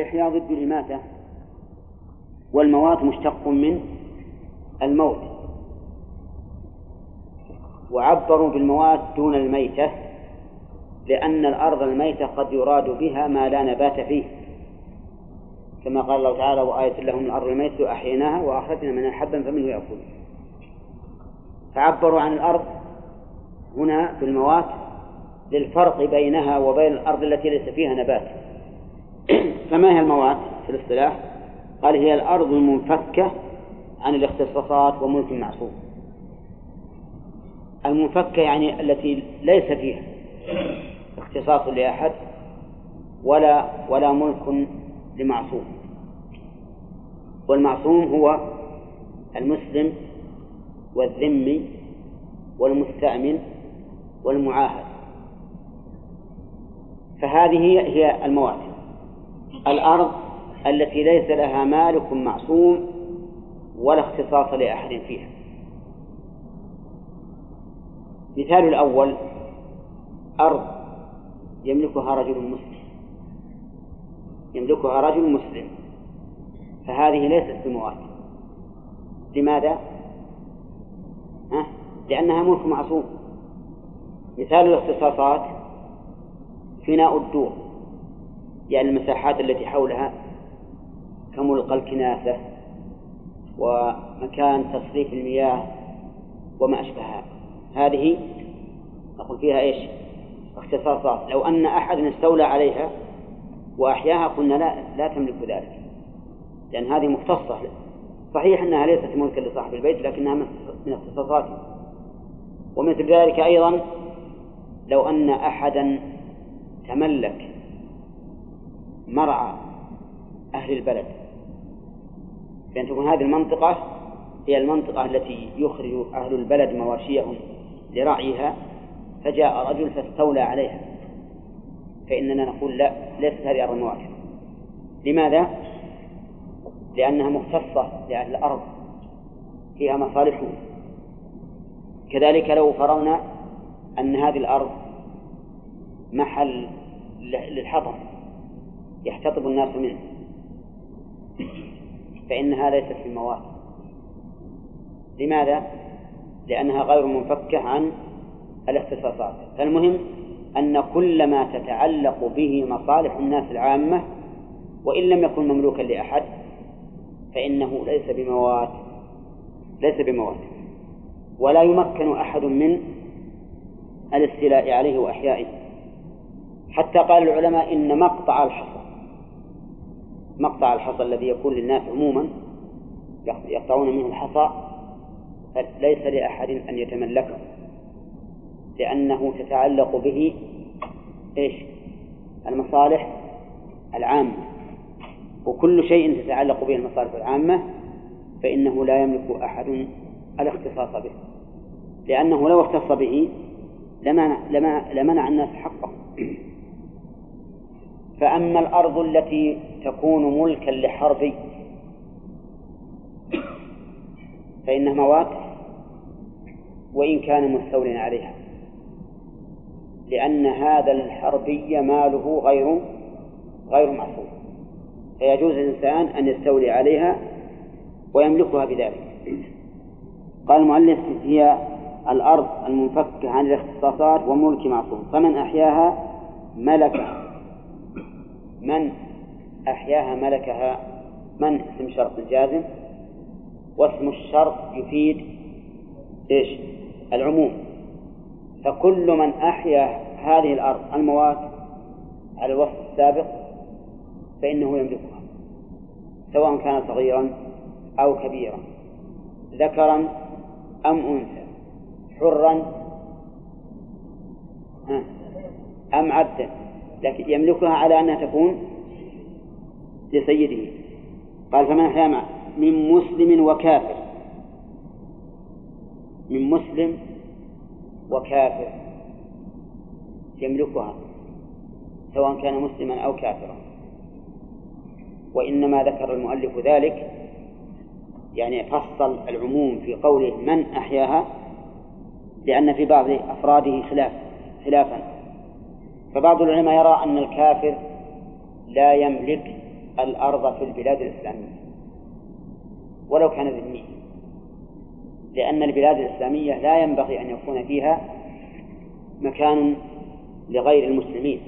الإحياء ضد الإماتة والموات مشتق من الموت. وعبروا بالموات دون الميتة لأن الأرض الميتة قد يراد بها ما لا نبات فيه. كما قال الله تعالى وآية لهم الأرض الميتة أحييناها وأخرجنا منها حبا فمنه يأكل فعبروا عن الأرض هنا بالموات للفرق بينها وبين الأرض التي ليس فيها نبات. فما هي الموات في الاصطلاح؟ قال هي الأرض المنفكة عن الاختصاصات وملك معصوم المنفكة يعني التي ليس فيها اختصاص لأحد ولا ولا ملك لمعصوم. والمعصوم هو المسلم والذمي والمستأمن والمعاهد. فهذه هي المواد. الأرض التي ليس لها مالك معصوم ولا اختصاص لأحد فيها. مثال الأول أرض يملكها رجل مسلم. يملكها رجل مسلم فهذه ليست بموات لماذا؟ ها؟ لأنها ملك معصوم. مثال الاختصاصات فناء الدور. يعني المساحات التي حولها كملقى الكناسة ومكان تصريف المياه وما أشبهها. هذه نقول فيها إيش؟ اختصاصات. لو أن أحد استولى عليها وأحياها قلنا لا لا تملك ذلك. لأن هذه مختصة. صحيح أنها ليست ملكا لصاحب البيت لكنها من اختصاصاته ومثل ذلك أيضا لو أن أحدا تملك مرعى أهل البلد. بأن تكون هذه المنطقة هي المنطقة التي يخرج أهل البلد مواشيهم لرعيها فجاء رجل فاستولى عليها. فإننا نقول لا ليست هذه أرض المواشي لماذا؟ لأنها مختصة لأهل الأرض فيها مصالحهم. كذلك لو فرضنا أن هذه الأرض محل للحطب. يحتطب الناس منه. فإنها ليست في المواد. لماذا؟ لأنها غير منفكة عن الاختصاصات. فالمهم أن كل ما تتعلق به مصالح الناس العامة وإن لم يكن مملوكا لأحد فإنه ليس بموات ليس بموات ولا يمكن أحد من الاستيلاء عليه وإحيائه. حتى قال العلماء إن مقطع الحصى مقطع الحصى الذي يكون للناس عموما يقطعون منه الحصى ليس لأحد أن يتملكه لأنه تتعلق به إيش؟ المصالح العامة. وكل شيء تتعلق به المصالح العامة فإنه لا يملك أحد الاختصاص به. لأنه لو اختص به لمنع, لمنع الناس حقه. فأما الأرض التي تكون ملكا لحربي فإنها موات وإن كان مستولٍ عليها. لأن هذا الحربي ماله غير غير معصوم. فيجوز للإنسان أن يستولي عليها ويملكها بذلك. قال المؤلف هي الأرض المنفكة عن الاختصاصات وملك معصوم. فمن أحياها ملكها. من؟ أحياها ملكها من؟ اسم شرط الجازم. واسم الشرط يفيد إيش؟ العموم. فكل من أحيا هذه الأرض الموات على الوصف السابق فإنه يملكها سواء كان صغيرا أو كبيرا ذكرا أم أنثى حرا أم عبدا لكن يملكها على أنها تكون لسيده. قال فمن أحيا من مسلم وكافر. من مسلم وكافر. يملكها سواء كان مسلما أو كافرا. وإنما ذكر المؤلف ذلك يعني فصل العموم في قوله من أحياها لأن في بعض أفراده خلاف خلافا. فبعض العلماء يرى أن الكافر لا يملك الأرض في البلاد الإسلامية. ولو كان ذميا لأن البلاد الإسلامية لا ينبغي أن يكون فيها مكان لغير المسلمين.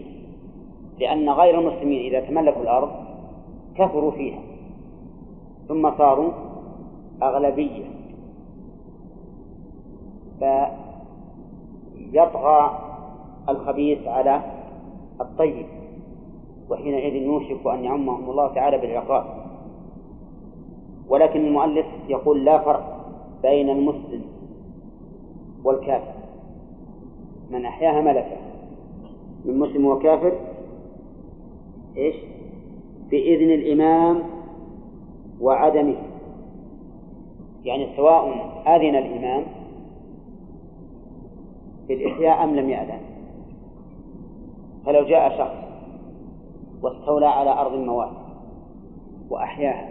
لأن غير المسلمين إذا تملكوا الأرض كفروا فيها. ثم صاروا أغلبية. فيطغى الخبيث على الطيب. وحينئذ يوشك أن يعمهم الله تعالى بالعقاب. ولكن المؤلف يقول لا فرق بين المسلم والكافر. من أحياها ملكة من مسلم وكافر إيش؟ بإذن الإمام وعدمه. يعني سواء أذن الإمام بالإحياء أم لم يأذن. فلو جاء شخص واستولى على أرض المواد وأحياها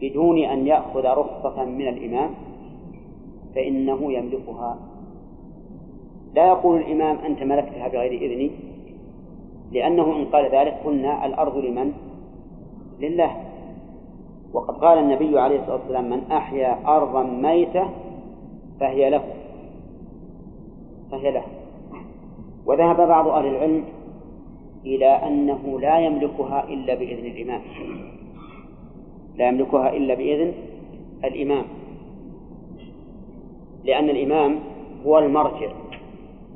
بدون أن يأخذ رخصة من الإمام فإنه يملكها. لا يقول الإمام أنت ملكتها بغير إذني لأنه إن قال ذلك قلنا الأرض لمن؟ لله. وقد قال النبي عليه الصلاة والسلام من أحيا أرضا ميتة فهي له فهي له. وذهب بعض أهل العلم إلى أنه لا يملكها إلا بإذن الإمام. لا يملكها إلا بإذن الإمام. لأن الإمام هو المرجع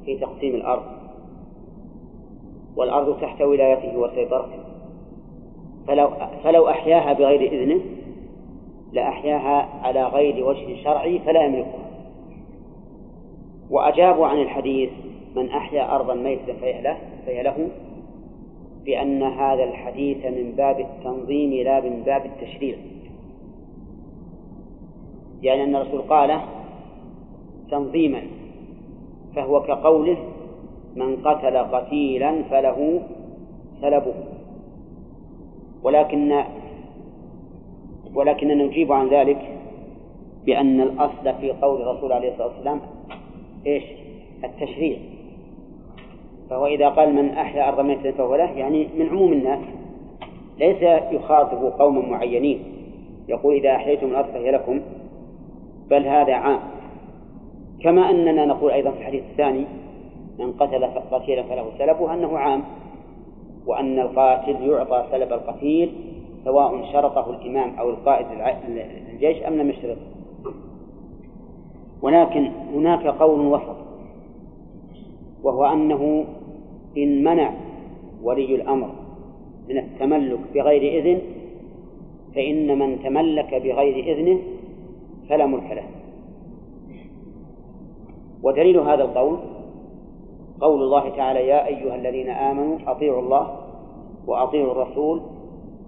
في تقسيم الأرض. والأرض تحت ولايته وسيطرته. فلو فلو أحياها بغير إذنه لأحياها على غير وجه شرعي فلا يملكها. وأجابوا عن الحديث من أحيا أرضا ميتة فهي له فهي له بأن هذا الحديث من باب التنظيم لا من باب التشريع. يعني أن الرسول قال تنظيما فهو كقوله من قتل قتيلا فله سلبه. ولكن ولكن نجيب عن ذلك بأن الأصل في قول الرسول عليه الصلاة والسلام إيش؟ التشريع. فهو إذا قال من أحيا أرض ميتة فهو له يعني من عموم الناس. ليس يخاطب قوما معينين. يقول إذا أحييتم الأرض فهي لكم بل هذا عام. كما أننا نقول أيضا في الحديث الثاني من قتل قتيلا فله سلبه أنه عام وأن القاتل يعطى سلب القتيل سواء شرطه الإمام أو القائد الجيش أم لم يشترطه ولكن هناك قول وسط. وهو أنه إن منع ولي الأمر من التملك بغير إذن فإن من تملك بغير إذنه فلا ملك له. ودليل هذا القول قول الله تعالى يا أيها الذين آمنوا أطيعوا الله وأطيعوا الرسول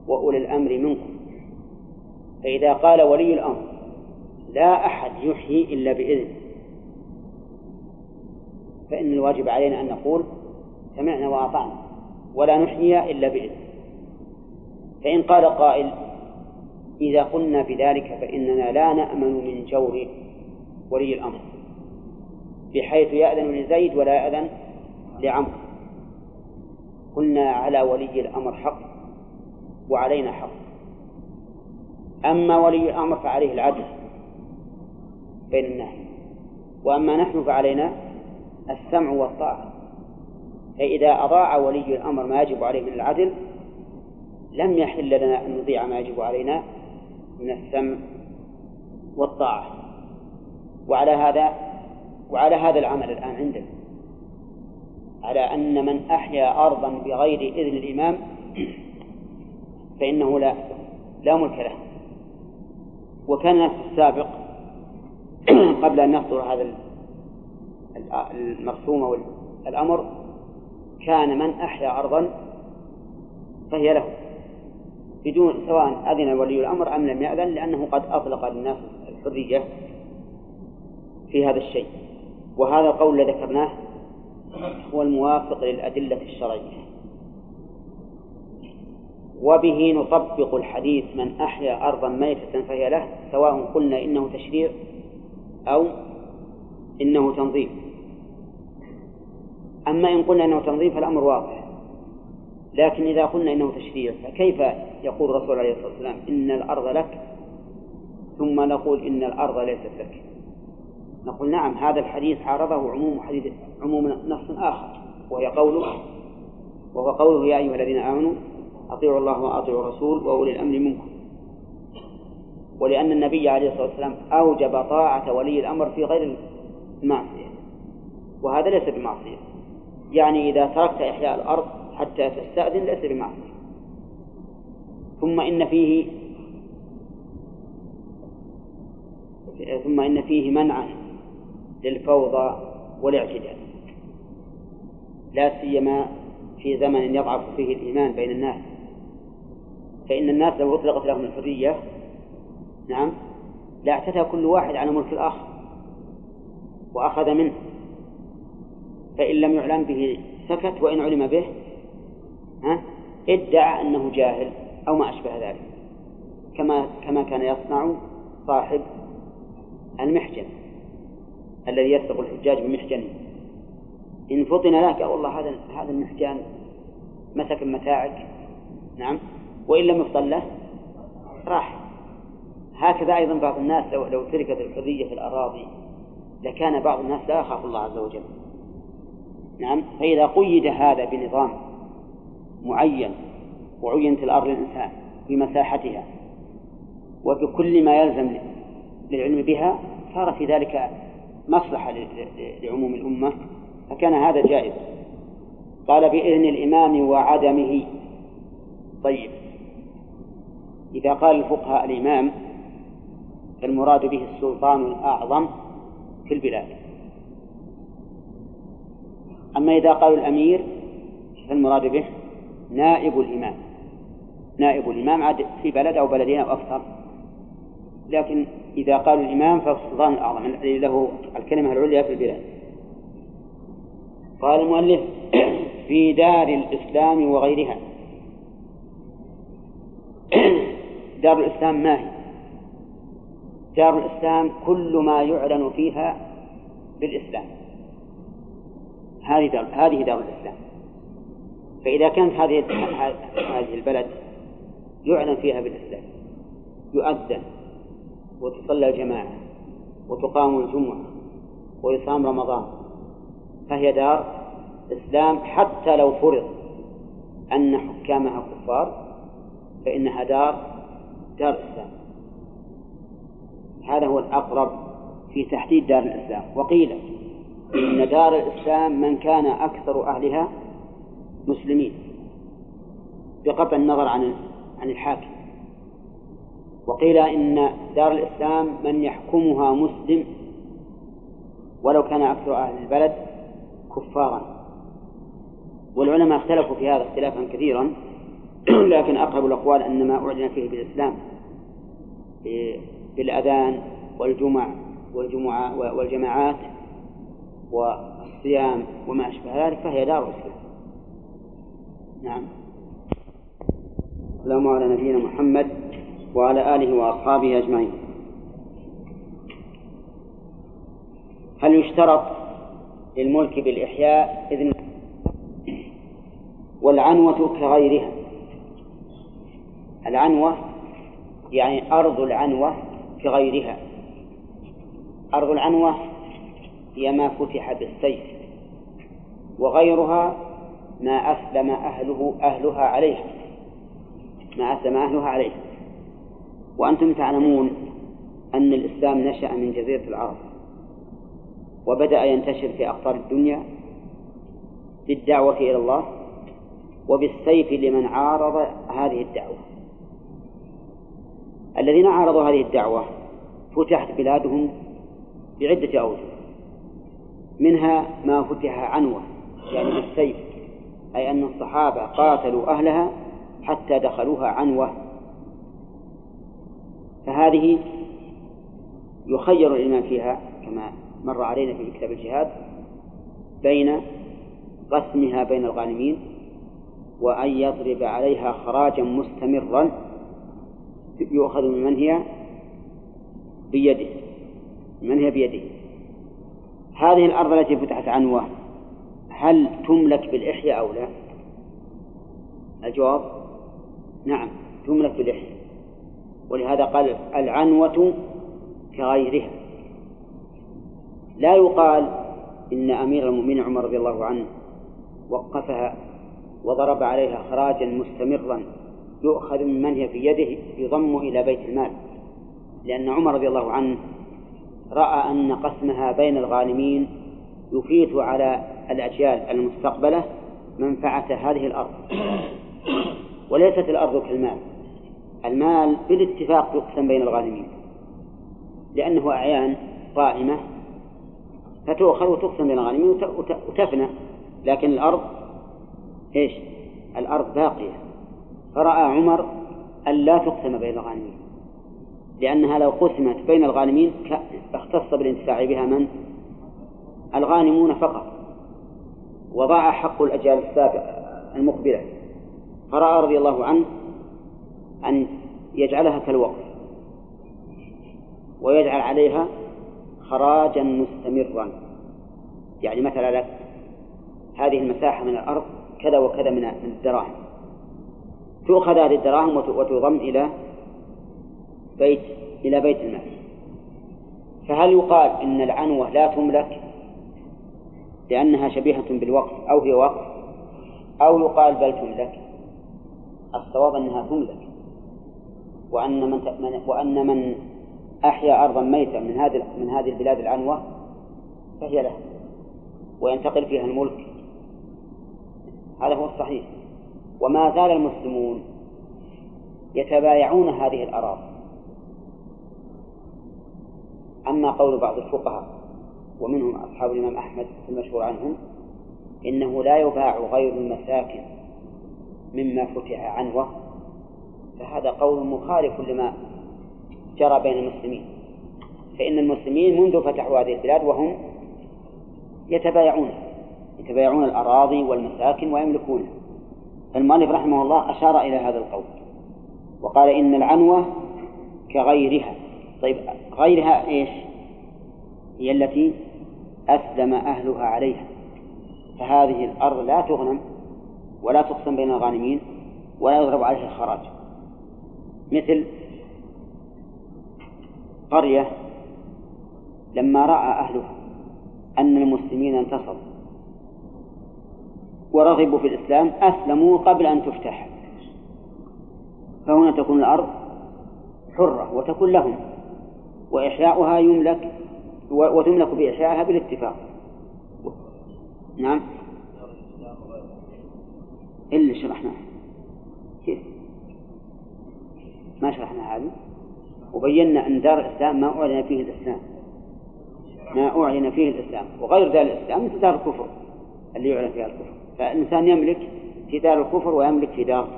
وأولي الأمر منكم. فإذا قال ولي الأمر لا أحد يحيي إلا بإذن فإن الواجب علينا أن نقول سمعنا وأطعنا ولا نحيي إلا بإذن. فإن قال قائل إذا قلنا بذلك فإننا لا نأمن من جور ولي الأمر بحيث يأذن لزيد ولا يأذن لعمرو. قلنا على ولي الأمر حق وعلينا حق. أما ولي الأمر فعليه العدل بين الناس وأما نحن فعلينا السمع والطاعة. فإذا أضاع ولي الأمر ما يجب عليه من العدل لم يحل لنا أن نضيع ما يجب علينا من السمع والطاعة. وعلى هذا وعلى هذا العمل الآن عندنا. على أن من أحيا أرضا بغير إذن الإمام فإنه لا لا ملك له. وكان السابق قبل أن يصدر هذا المرسوم والأمر كان من أحيا أرضا فهي له. بدون سواء أذن ولي الأمر أم لم يأذن لأنه قد أطلق للناس الحرية في هذا الشيء. وهذا القول الذي ذكرناه هو الموافق للأدلة الشرعية. وبه نطبق الحديث من أحيا أرضا ميتة فهي له سواء قلنا إنه تشريع أو إنه تنظيم. أما إن قلنا إنه تنظيم فالأمر واضح. لكن إذا قلنا إنه تشريع فكيف يقول الرسول عليه الصلاة والسلام إن الأرض لك؟ ثم نقول إن الأرض ليست لك. نقول نعم هذا الحديث عارضه عموم حديث عموم نص آخر وهي قوله وهو قوله يا أيها الذين آمنوا أطيعوا الله وأطيعوا الرسول وأولي الأمر منكم. ولأن النبي عليه الصلاة والسلام أوجب طاعة ولي الأمر في غير المعصية. وهذا ليس بمعصية. يعني إذا تركت إحياء الأرض حتى تستأذن ليس بمعصية. ثم إن فيه ثم إن فيه منعا للفوضى والاعتداء لا سيما في زمن يضعف فيه الإيمان بين الناس. فإن الناس لو أطلقت لهم الحرية نعم لاعتدى كل واحد على ملك الآخر وأخذ منه. فإن لم يعلم به سكت وإن علم به ها ادعى أنه جاهل أو ما أشبه ذلك. كما كما كان يصنع صاحب المحجن الذي يسبق الحجاج بمحجنه إن فطن قال والله هذا هذا المحجان مسك متاعك نعم. وإن لم يفطن له راح. هكذا أيضا بعض الناس لو, لو تركت الحرية في الأراضي لكان بعض الناس لا يخاف الله عز وجل. نعم. فإذا قيد هذا بنظام معين وعينت الأرض للإنسان بمساحتها وبكل ما يلزم للعلم بها صار في ذلك مصلحة لعموم الأمة. فكان هذا جائز. قال بإذن الإمام وعدمه. طيب. إذا قال الفقهاء الإمام فالمراد به السلطان الأعظم في البلاد. أما إذا قالوا الأمير فالمراد به نائب الإمام. نائب الإمام عاد في بلد أو بلدين أو أكثر. لكن إذا قالوا الإمام فالسلطان الأعظم الذي له الكلمة العليا في البلاد. قال المؤلف في دار الإسلام وغيرها. دار الإسلام ما هي؟ دار الإسلام كل ما يعلن فيها بالإسلام. هذه دار هذه دار الإسلام. فإذا كانت هذه هذه البلد يعلن فيها بالإسلام يؤذن وتصلى الجماعة وتقام الجمعة ويصام رمضان فهي دار إسلام حتى لو فرض أن حكامها كفار فإنها دار دار إسلام هذا هو الأقرب في تحديد دار الإسلام. وقيل إن دار الإسلام من كان أكثر أهلها مسلمين بقطع النظر عن عن الحاكم. وقيل إن دار الإسلام من يحكمها مسلم ولو كان أكثر أهل البلد كفارا. والعلماء اختلفوا في هذا اختلافا كثيرا لكن أقرب الأقوال أن ما أعلن فيه بالإسلام بالأذان والجمع والجمعة والجماعات والصيام وما أشبه ذلك فهي دار الإسلام. نعم. السلام على نبينا محمد وعلى آله وأصحابه أجمعين. هل يشترط للملك بالإحياء إذن والعنوة كغيرها؟ العنوة يعني أرض العنوة كغيرها. أرض العنوة هي ما فتح بالسيف وغيرها ما أسلم أهله أهلها عليها ما أسلم أهلها عليها وأنتم تعلمون أن الإسلام نشأ من جزيرة العرب وبدأ ينتشر في أقطار الدنيا بالدعوة إلى الله وبالسيف لمن عارض هذه الدعوة. الذين عارضوا هذه الدعوة فتحت بلادهم بعدة أوجه. منها ما فتح عنوة يعني بالسيف أي أن الصحابة قاتلوا أهلها حتى دخلوها عنوة. فهذه يخير الإمام فيها كما مر علينا في كتاب الجهاد بين قسمها بين الغانمين وأن يضرب عليها خراجا مستمرا يؤخذ من هي؟ بيده. من هي بيده؟ هذه الأرض التي فتحت عنوة هل تملك بالإحياء أو لا؟ الجواب نعم تملك بالإحياء. ولهذا قال العنوة كغيرها. لا يقال إن أمير المؤمنين عمر رضي الله عنه وقفها وضرب عليها خراجا مستمرا يؤخذ من من هي في يده يضم إلى بيت المال. لأن عمر رضي الله عنه رأى أن قسمها بين الغانمين يفيت على الأجيال المستقبلة منفعة هذه الأرض. وليست الأرض كالمال. المال بالاتفاق يقسم بين الغانمين. لأنه أعيان قائمة فتؤخذ وتقسم بين الغانمين وتفنى. لكن الأرض إيش؟ الأرض باقية. فرأى عمر أن لا تقسم بين الغانمين. لأنها لو قسمت بين الغانمين اختص بالانتفاع بها من؟ الغانمون فقط. وضاع حق الأجيال السابقة المقبلة. فرأى رضي الله عنه أن يجعلها كالوقف. ويجعل عليها خراجا مستمرا. يعني مثلا لك هذه المساحة من الأرض كذا وكذا من الدراهم. تؤخذ هذه الدراهم وتضم إلى بيت إلى بيت المال. فهل يقال إن العنوة لا تملك لأنها شبيهة بالوقف أو هي وقف؟ أو يقال بل تملك؟ الصواب أنها تملك. وأن من وأن من أحيا أرضا ميتة من هذه من هذه البلاد العنوة فهي له وينتقل فيها الملك. هذا هو الصحيح. وما زال المسلمون يتبايعون هذه الأراضي. أما قول بعض الفقهاء ومنهم أصحاب الإمام أحمد المشهور عنهم إنه لا يباع غير المساكن مما فتح عنوة فهذا قول مخالف لما جرى بين المسلمين. فإن المسلمين منذ فتحوا هذه البلاد وهم يتبايعون يتبايعون الأراضي والمساكن ويملكونها فالمؤلف رحمه الله أشار إلى هذا القول وقال إن العنوة كغيرها. طيب غيرها إيش؟ هي التي أسلم أهلها عليها. فهذه الأرض لا تغنم ولا تقسم بين الغانمين ولا يضرب عليها الخراج. مثل قرية لما رأى أهلها أن المسلمين انتصروا ورغبوا في الإسلام أسلموا قبل أن تفتح. فهنا تكون الأرض حرة وتكون لهم. وإحياؤها يملك وتملك بإحيائها بالاتفاق. نعم. إلا شرحناه. كيف؟ ما شرحنا هذه؟ وبينا أن دار الإسلام ما أعلن فيه الإسلام. ما أعلن فيه الإسلام. وغير دار الإسلام مثل دار الكفر اللي يعلن فيها الكفر. فالإنسان يملك في دار الكفر ويملك في دار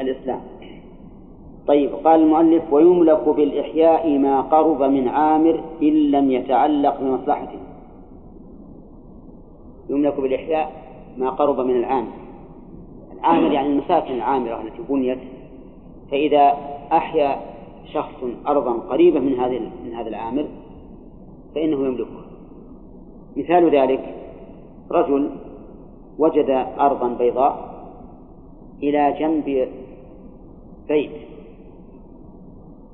الإسلام. طيب قال المؤلف ويملك بالإحياء ما قرب من عامر إن لم يتعلق بمصلحته يملك بالإحياء ما قرب من العامر. العامر يعني المساكن العامرة التي بنيت. فإذا أحيا شخص أرضا قريبة من هذا من هذا العامر فإنه يملكها مثال ذلك رجل وجد أرضا بيضاء إلى جنب بيت.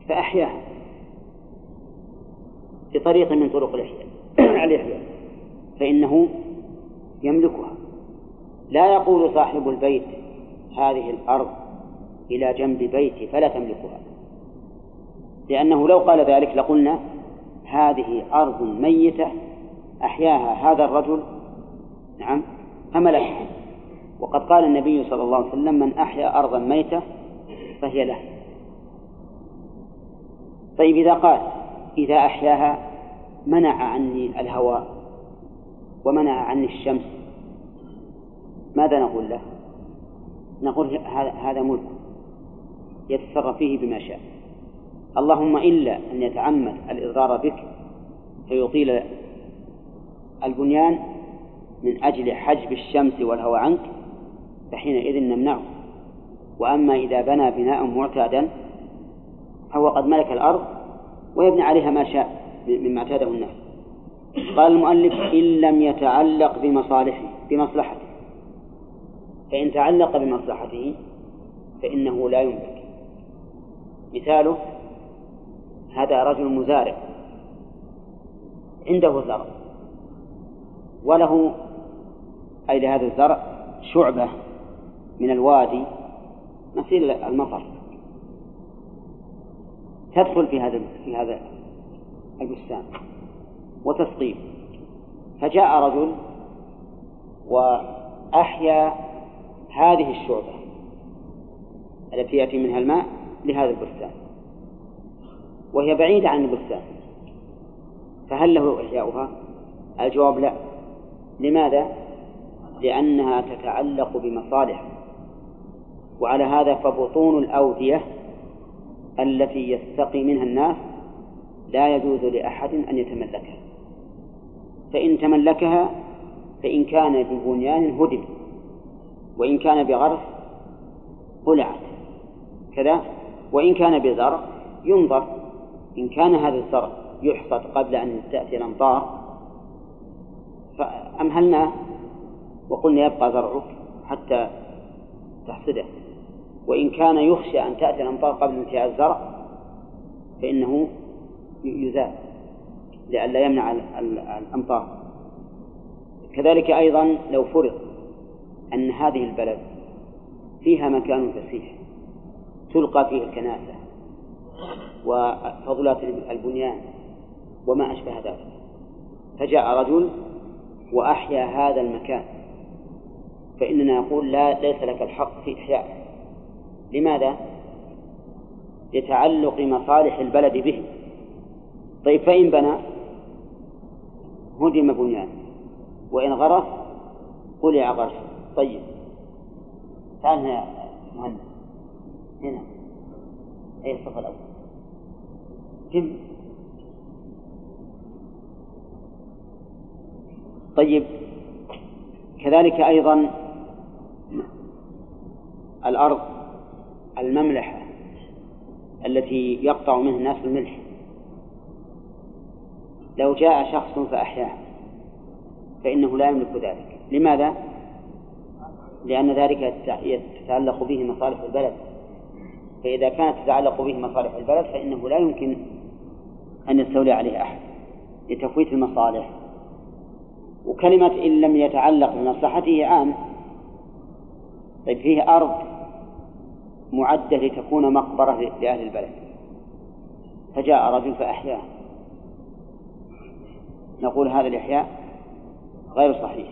فأحياها بطريق من طرق الإحياء. فإنه يملكها. لا يقول صاحب البيت هذه الأرض إلى جنب بيتي فلا تملكها. لأنه لو قال ذلك لقلنا هذه أرض ميتة أحياها هذا الرجل. نعم. فملكها وقد قال النبي صلى الله عليه وسلم من أحيا أرضا ميتة فهي له. طيب إذا قال إذا أحياها منع عني الهواء ومنع عني الشمس ماذا نقول له؟ نقول هذا ملك يتصرف فيه بما شاء اللهم إلا أن يتعمد الإضرار بك فيطيل البنيان من أجل حجب الشمس والهواء عنك فحينئذ نمنعه وأما إذا بنى بناء معتادا فهو قد ملك الأرض ويبني عليها ما شاء مما اعتاده الناس. قال المؤلف إن لم يتعلق بمصالحه بمصلحته. فإن تعلق بمصلحته فإنه لا يملك. مثاله هذا رجل مزارع. عنده زرع. وله أي لهذا الزرع شعبة من الوادي مثيل المطر. تدخل في هذا في هذا البستان وتسقيه فجاء رجل وأحيا هذه الشعبة التي يأتي منها الماء لهذا البستان وهي بعيدة عن البستان فهل له إحياؤها؟ الجواب لا لماذا؟ لأنها تتعلق بمصالح وعلى هذا فبطون الأودية التي يستقي منها الناس لا يجوز لأحد أن يتملكها. فإن تملكها فإن كان ببنيان هدم وإن كان بغرس قلعت كذا؟ وإن كان بزرع ينظر. إن كان هذا الزرع يحصد قبل أن تأتي الأمطار فأمهلناه وقلنا يبقى زرعك حتى تحصده. وإن كان يخشى أن تأتي الأمطار قبل انتهاء الزرع فإنه يزال لئلا يمنع الأمطار. كذلك أيضا لو فرض أن هذه البلد فيها مكان فسيح تلقى فيه الكناسة وفضلات البنيان وما أشبه ذلك. فجاء رجل وأحيا هذا المكان فإننا نقول لا ليس لك الحق في إحيائه. لماذا؟ لتعلق مصالح البلد به. طيب فإن بنى هدم بنيان. وإن غرس قلع غرس طيب. تعال هنا يا مهند هنا. أي الصف الأول؟ كم طيب. كذلك أيضا الأرض. المملحة التي يقطع منها الناس الملح. لو جاء شخص فأحياه فإنه لا يملك ذلك. لماذا؟ لأن ذلك يتعلق به مصالح البلد. فإذا كانت تتعلق به مصالح البلد فإنه لا يمكن أن يستولي عليه أحد لتفويت المصالح. وكلمة إن لم يتعلق بمصلحته عام طيب فيه أرض. معدة لتكون مقبرة لأهل البلد. فجاء رجل فأحياه. نقول هذا الإحياء غير صحيح.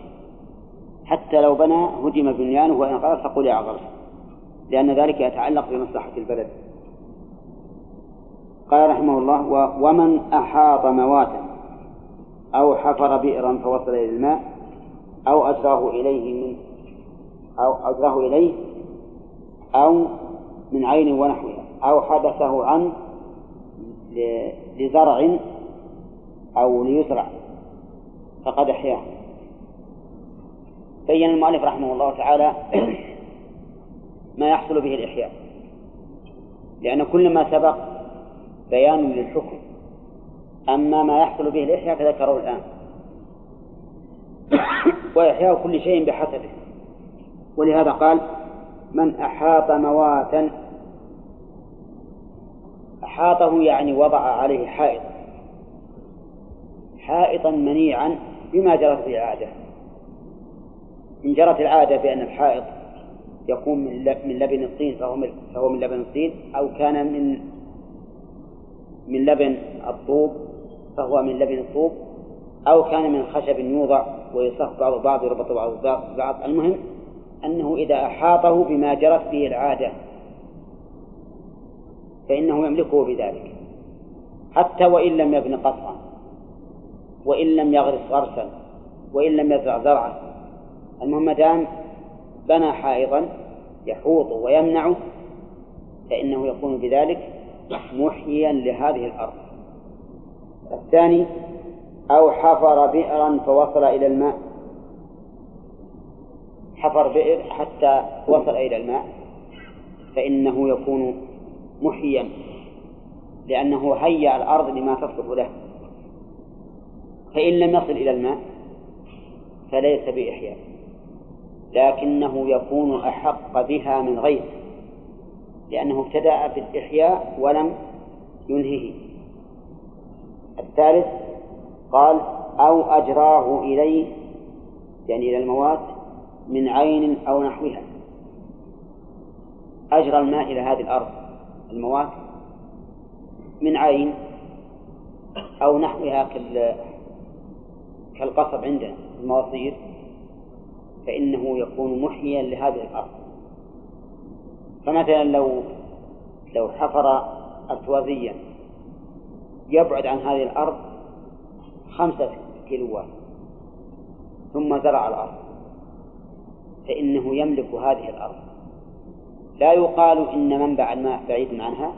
حتى لو بنى هدم بنيانه وإن غرس قلع غرس لأن ذلك يتعلق بمصلحة البلد. قال رحمه الله ومن أحاط مواتا أو حفر بئرا فوصل إلى الماء أو أجراه إليه من أو أجراه إليه أو من عين ونحوها أو حبسه عنه لزرع أو ليزرع فقد أحياه. بين المؤلف رحمه الله تعالى ما يحصل به الإحياء لأن كل ما سبق بيان للحكم. أما ما يحصل به الإحياء فذكره الآن. وإحياء كل شيء بحسبه. ولهذا قال من أحاط مواتا أحاطه يعني وضع عليه حائط. حائطا منيعا بما جرت به العادة. إن جرت العادة بأن الحائط يكون من لبن الطين فهو من فهو من لبن الطين أو كان من من لبن الطوب فهو من لبن الطوب أو كان من خشب يوضع ويصف بعض بعض يربط بعض بعض. المهم أنه إذا أحاطه بما جرت به العادة. فإنه يملكه بذلك. حتى وإن لم يبن قصرا وإن لم يغرس غرسا وإن لم يزرع زرعا. المهم دام بنى حائطا يحوط ويمنعه فإنه يكون بذلك محييا لهذه الأرض. الثاني أو حفر بئرا فوصل إلى الماء. حفر بئر حتى وصل إلى الماء فإنه يكون محيا لأنه هيأ الأرض لما تصلح له. فإن لم يصل إلى الماء فليس بإحياء لكنه يكون أحق بها من غيره لأنه ابتدأ بالإحياء ولم ينهه. الثالث قال أو أجراه إليه يعني إلى الموات من عين أو نحوها. أجرى الماء إلى هذه الأرض. الموات من عين أو نحوها كالقصب عندنا المواصير فإنه يكون محيا لهذه الأرض. فمثلا لو لو حفر أرتوازيا يبعد عن هذه الأرض خمسة كيلوات ثم زرع الأرض فإنه يملك هذه الأرض. لا يقال إن منبع الماء بعيد عنها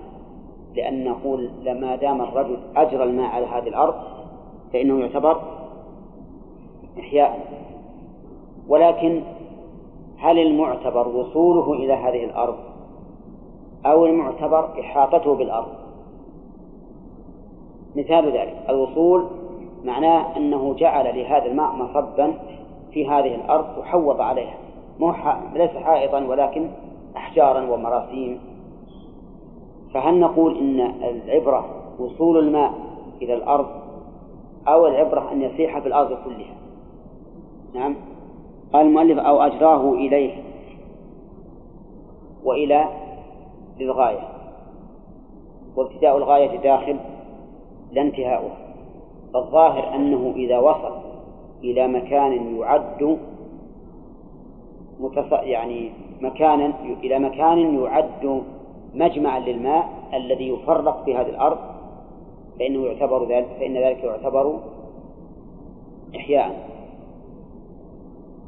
لأن نقول لما دام الرجل أجرى الماء على هذه الأرض فإنه يعتبر إحياء. ولكن هل المعتبر وصوله إلى هذه الأرض أو المعتبر إحاطته بالأرض؟ مثال ذلك الوصول معناه أنه جعل لهذا الماء مصبا في هذه الأرض وحوض عليها مو ليس حائطا ولكن أحجارا ومراسيم. فهل نقول إن العبرة وصول الماء إلى الأرض أو العبرة أن يسيح في الأرض كلها؟ نعم. قال المؤلف أو أجراه إليه وإلى للغاية. وابتداء الغاية داخل لا انتهاؤه. فالظاهر أنه إذا وصل إلى مكان يعد. يعني مكانا إلى مكان يعد مجمعا للماء الذي يفرق في هذه الأرض فإنه يعتبر ذلك فإن ذلك يعتبر إحياء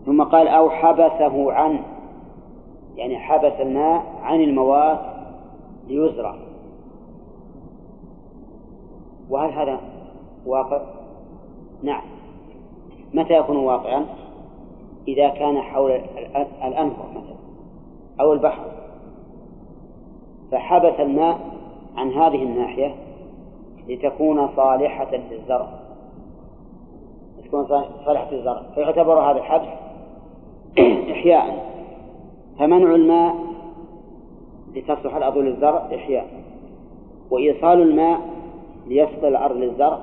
ثم قال أو حبسه عنه يعني حبس الماء عن المواد ليزرع وهل هذا واقع؟ نعم متى يكون واقعا؟ إذا كان حول الأنهر مثلا أو البحر. فحبس الماء عن هذه الناحية لتكون صالحة للزرع. تكون صالحة للزرع. فيعتبر هذا الحبس إحياء. فمنع الماء لتصلح الأرض للزرع إحياء. وإيصال الماء ليسقي الأرض للزرع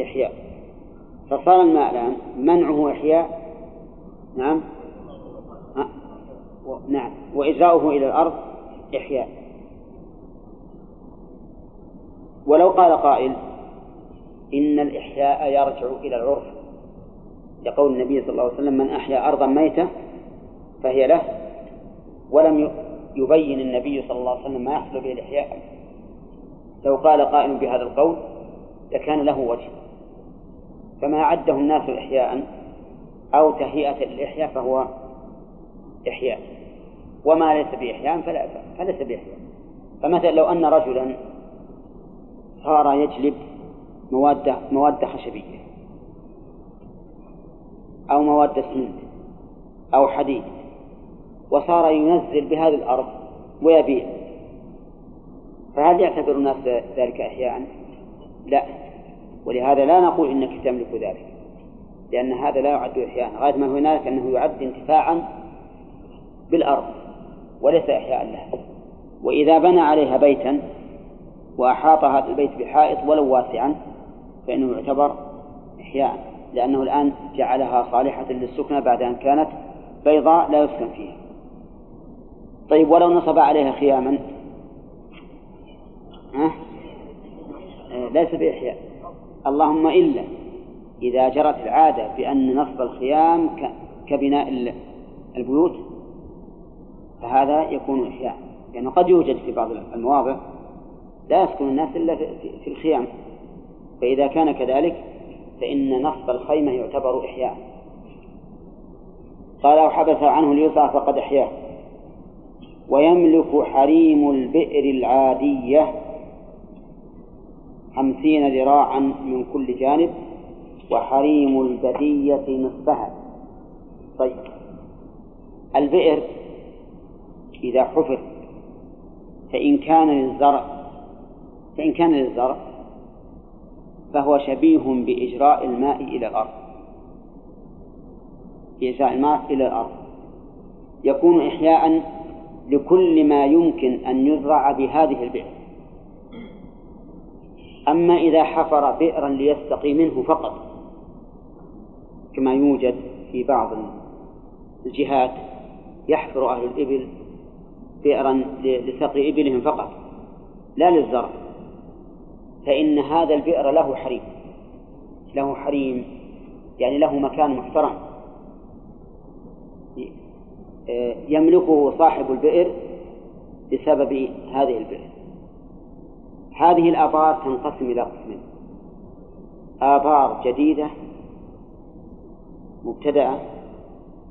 إحياء. فصار الماء الآن منعه إحياء. نعم. نعم. وإجراؤه إلى الأرض إحياء. ولو قال قائل إن الإحياء يرجع إلى العرف لقول النبي صلى الله عليه وسلم من أحيا أرضا ميتة فهي له ولم يبين النبي صلى الله عليه وسلم ما يحصل به الإحياء. لو قال قائل بهذا القول لكان له وجه. فما عده الناس إحياء أو تهيئة للإحياء فهو إحياء. وما ليس بإحياء فلا فليس بإحياء. فمثلا لو أن رجلا صار يجلب مواد مواد خشبية أو مواد اسمنت أو حديد وصار ينزل بهذه الأرض ويبيع فهل يعتبر الناس ذلك إحياء؟ لا. ولهذا لا نقول إنك تملك ذلك لأن هذا لا يعد إحياء غاية ما هنالك أنه يعد انتفاعا بالأرض. وليس إحياء لها. وإذا بنى عليها بيتا وأحاط هذا البيت بحائط ولو واسعا فإنه يعتبر إحياء لأنه الآن جعلها صالحة للسكنى بعد أن كانت بيضاء لا يسكن فيها. طيب ولو نصب عليها خياما؟ آه، ليس بإحياء. اللهم إلا إذا جرت العادة بأن نصب الخيام كبناء البيوت فهذا يكون إحياء لأنه يعني قد يوجد في بعض المواضع لا يسكن الناس إلا في الخيام. فإذا كان كذلك فإن نصب الخيمة يعتبر إحياء. قال أو حبس عنه ليصع فقد أحياه. ويملك حريم البئر العادية خمسين ذراعا من كل جانب وحريم البدية نصفها. طيب. البئر إذا حفر فإن كان للزرع فإن كان للزرع فهو شبيه بإجراء الماء إلى الأرض. بإجراء الماء إلى الأرض. يكون إحياء لكل ما يمكن أن يزرع بهذه البئر. أما إذا حفر بئرا ليستقي منه فقط كما يوجد في بعض الجهات يحفر أهل الإبل بئرا لسقي إبلهم فقط لا للزرع. فإن هذا البئر له حريم له حريم يعني له مكان محترم. يملكه صاحب البئر بسبب هذه البئر. هذه الآبار تنقسم إلى قسمين. آبار جديدة مبتدأة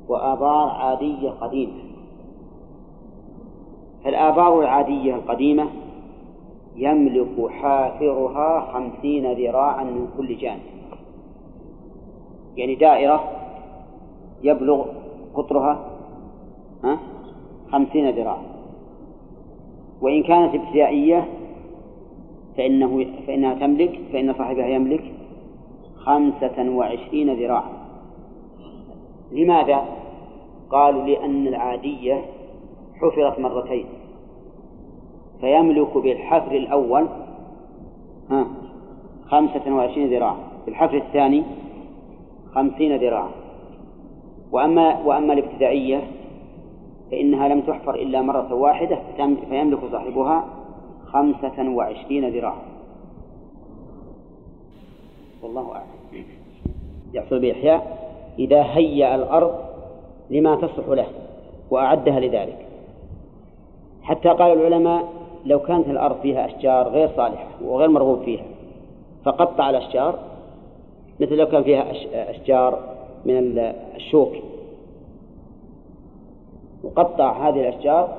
وآبار عادية قديمة. فالآبار العادية القديمة يملك حافرها خمسين ذراعا من كل جانب. يعني دائرة يبلغ قطرها خمسين ذراعا. وإن كانت ابتدائية فإنه فإنها تملك فإن صاحبها يملك خمسة وعشرين ذراعا. لماذا؟ قالوا لأن العادية حفرت مرتين. فيملك بالحفر الأول خمسة وعشرين ذراعا. بالحفر الثاني خمسين ذراعا. وأما وأما الابتدائية فإنها لم تحفر إلا مرة واحدة فيملك صاحبها خمسة وعشرين ذراعا. والله أعلم. يحصل بإحياء إذا هيأ الأرض لما تصلح له وأعدها لذلك. حتى قال العلماء لو كانت الأرض فيها أشجار غير صالحة وغير مرغوب فيها فقطع الأشجار مثل لو كان فيها أشجار من الشوك. وقطع هذه الأشجار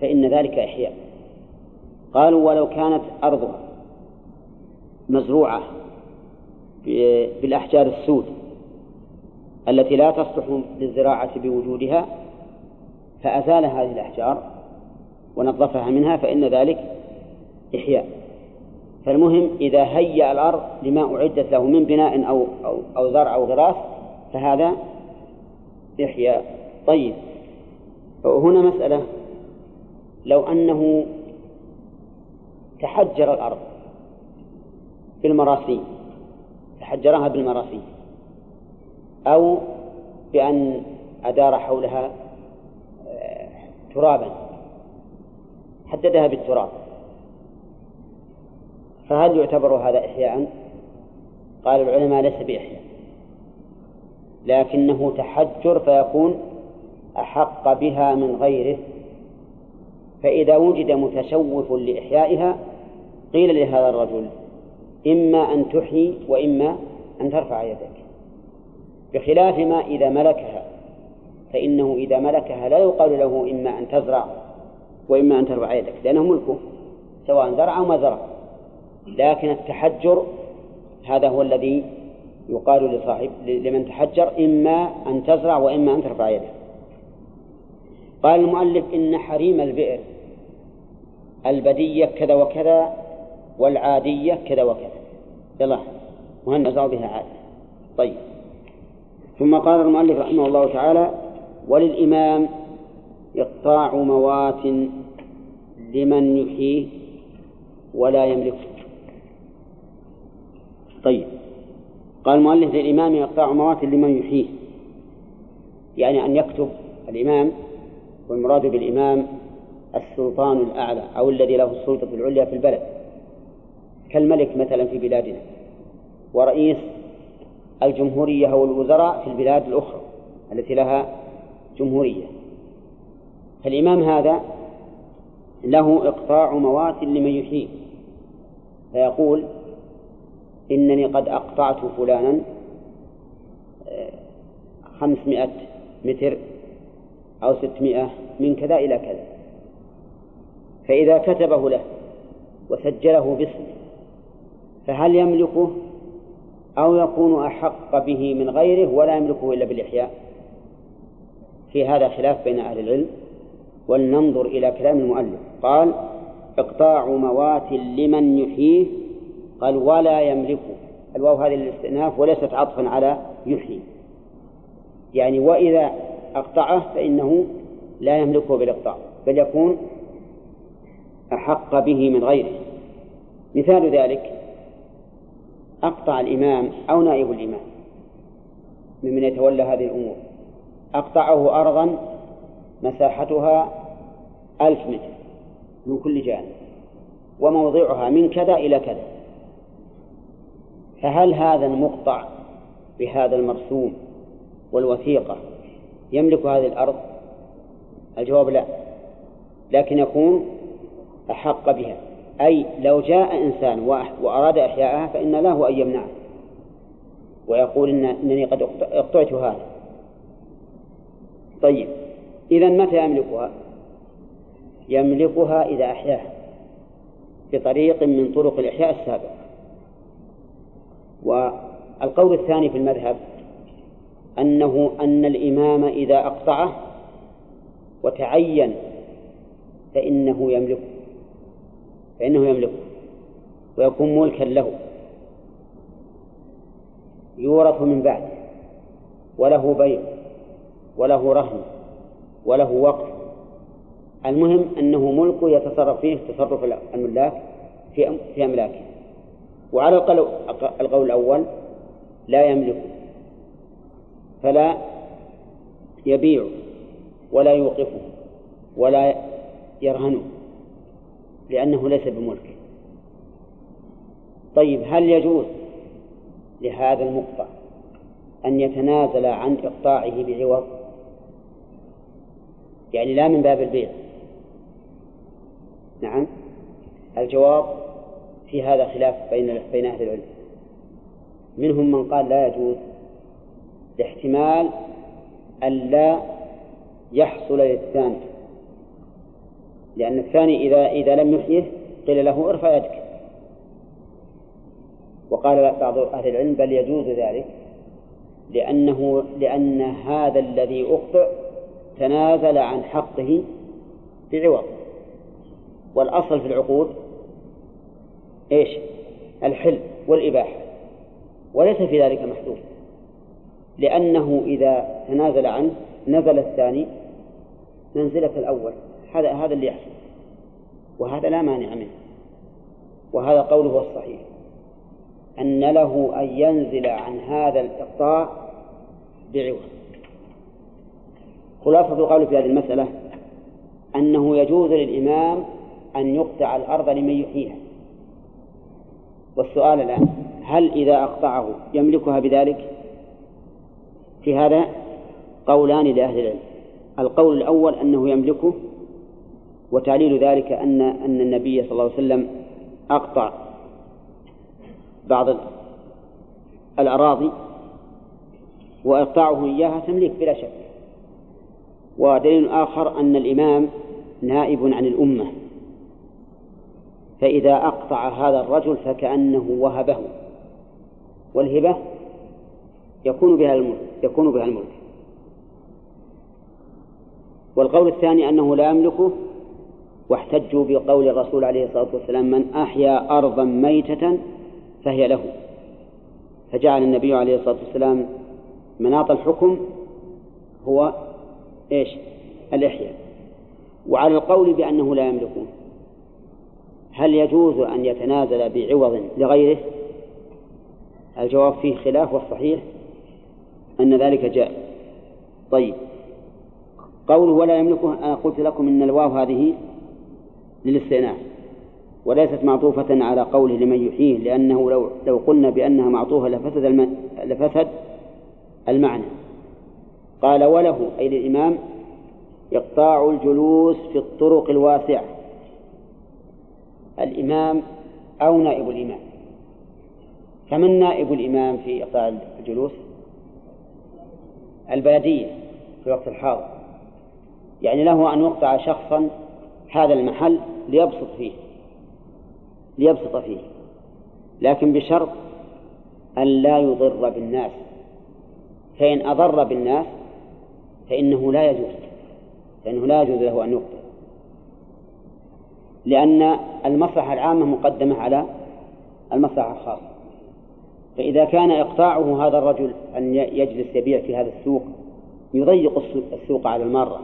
فإن ذلك إحياء. قالوا ولو كانت أرضها مزروعة بالأحجار السود التي لا تصلح للزراعة بوجودها فأزال هذه الأحجار ونظفها منها فإن ذلك إحياء. فالمهم إذا هيأ الأرض لما أعدت له من بناء أو أو, أو زرع أو غراس فهذا إحياء. طيب هنا مسألة. لو أنه تحجر الأرض بالمراسيم تحجرها بالمراسيم أو بأن أدار حولها آه، ترابا حددها بالتراب. فهل يعتبر هذا إحياء؟ قال العلماء ليس بإحياء. لكنه تحجر فيكون أحق بها من غيره. فإذا وجد متشوف لإحيائها قيل لهذا الرجل إما أن تحيي وإما أن ترفع يدك. بخلاف ما إذا ملكها فإنه إذا ملكها لا يقال له إما أن تزرع وإما أن ترفع يدك لأنه ملكه سواء زرع أو ما زرع. لكن التحجر هذا هو الذي يقال لصاحب لمن تحجر إما أن تزرع وإما أن ترفع يدك. قال المؤلف إن حريم البئر البدية كذا وكذا والعادية كذا وكذا. يلا وهنزع بها عادة طيب. ثم قال المؤلف رحمه الله تعالى وللإمام إقطاع موات لمن يحييه ولا يملكه طيب. قال المؤلف للإمام إقطاع موات لمن يحييه يعني أن يكتب الإمام والمراد بالإمام السلطان الأعلى أو الذي له السلطة العليا في البلد. كالملك مثلا في بلادنا. ورئيس الجمهورية أو الوزراء في البلاد الأخرى التي لها جمهورية. فالإمام هذا له إقطاع موات لمن يحييه فيقول إنني قد أقطعت فلانا آه، خمسمائة متر أو ستمائة من كذا إلى كذا. فإذا كتبه له وسجله باسمه فهل يملكه أو يكون أحق به من غيره ولا يملكه إلا بالإحياء؟ في هذا خلاف بين أهل العلم. ولننظر إلى كلام المؤلف. قال إقطاع موات لمن يحييه. قال ولا يملكه. الواو هذه الاستئناف وليست عطفا على يحيي يعني وإذا أقطعه فإنه لا يملكه بالإقطاع بل يكون أحق به من غيره. مثال ذلك أقطع الإمام أو نائب الإمام ممن يتولى هذه الأمور. أقطعه أرضا مساحتها ألف متر من كل جانب وموضعها من كذا إلى كذا. فهل هذا المقطع بهذا المرسوم والوثيقة يملك هذه الأرض؟ الجواب لا لكن يكون أحق بها. أي لو جاء إنسان وأراد إحياءها فإن له أن يمنعه. ويقول إن إنني قد اقطعت هذا. طيب إذا متى يملكها؟ يملكها إذا أحياها بطريق من طرق الإحياء السابقة. والقول الثاني في المذهب أنه أن الإمام إذا أقطعه وتعين فإنه يملكه فإنه يملكه ويكون ملكا له. يورث من بعده وله بيع وله رهن وله وقف المهم أنه ملك يتصرف فيه تصرف الملاك في في أملاكه. وعلى القول الأول لا يملك فلا يبيع ولا يوقفه ولا يرهنه لأنه ليس بملك طيب هل يجوز لهذا المقطع أن يتنازل عن إقطاعه بعوض؟ يعني لا من باب البيع. نعم. الجواب في هذا خلاف بين بين أهل العلم. منهم من قال لا يجوز. لاحتمال أن لا يحصل للثاني. لأن الثاني إذا إذا لم يحيه قيل له ارفع يدك. وقال بعض أهل العلم بل يجوز ذلك. لأنه لأن هذا الذي أقطع تنازل عن حقه بعوض. والأصل في العقود إيش؟ الحل والإباحة وليس في ذلك محذور لأنه إذا تنازل عنه نزل الثاني منزلة الأول هذا هذا اللي يحصل وهذا لا مانع منه وهذا قوله الصحيح أن له أن ينزل عن هذا الإقطاع بعوض. خلاصة القول في هذه المسألة أنه يجوز للإمام أن يقطع الأرض لمن يحييها. والسؤال الآن هل إذا أقطعه يملكها بذلك؟ في هذا قولان لأهل العلم. القول الأول أنه يملكه وتعليل ذلك أن أن النبي صلى الله عليه وسلم أقطع بعض الأراضي وإقطاعه إياها تمليك بلا شك. ودليل آخر أن الإمام نائب عن الأمة. فإذا أقطع هذا الرجل فكأنه وهبه والهبة يكون بها الملك يكون بها الملك. والقول الثاني أنه لا يملكه واحتجوا بقول الرسول عليه الصلاة والسلام من أحيا أرضا ميتة فهي له. فجعل النبي عليه الصلاة والسلام مناط الحكم هو إيش؟ الإحياء. وعلى القول بأنه لا يملكون. هل يجوز أن يتنازل بعوض لغيره؟ الجواب فيه خلاف والصحيح أن ذلك جاء. طيب. قوله ولا يملكه أنا قلت لكم إن الواو هذه للاستئناف وليست معطوفة على قوله لمن يحييه لأنه لو لو قلنا بأنها معطوفة لفسد الم... لفسد المعنى. قال وله أي للإمام إقطاع الجلوس في الطرق الواسعة. الإمام أو نائب الإمام. فمن نائب الإمام في إقطاع الجلوس؟ البلدية في وقت الحاضر. يعني له أن يقطع شخصا هذا المحل ليبسط فيه. ليبسط فيه. لكن بشرط أن لا يضر بالناس. فإن أضر بالناس فإنه لا يجوز. فإنه لا يجوز له أن يقطع. لأن المصلحة العامة مقدمة على المصلحة الخاصة. فإذا كان إقطاعه هذا الرجل أن يجلس يبيع في هذا السوق يضيق السوق على المارة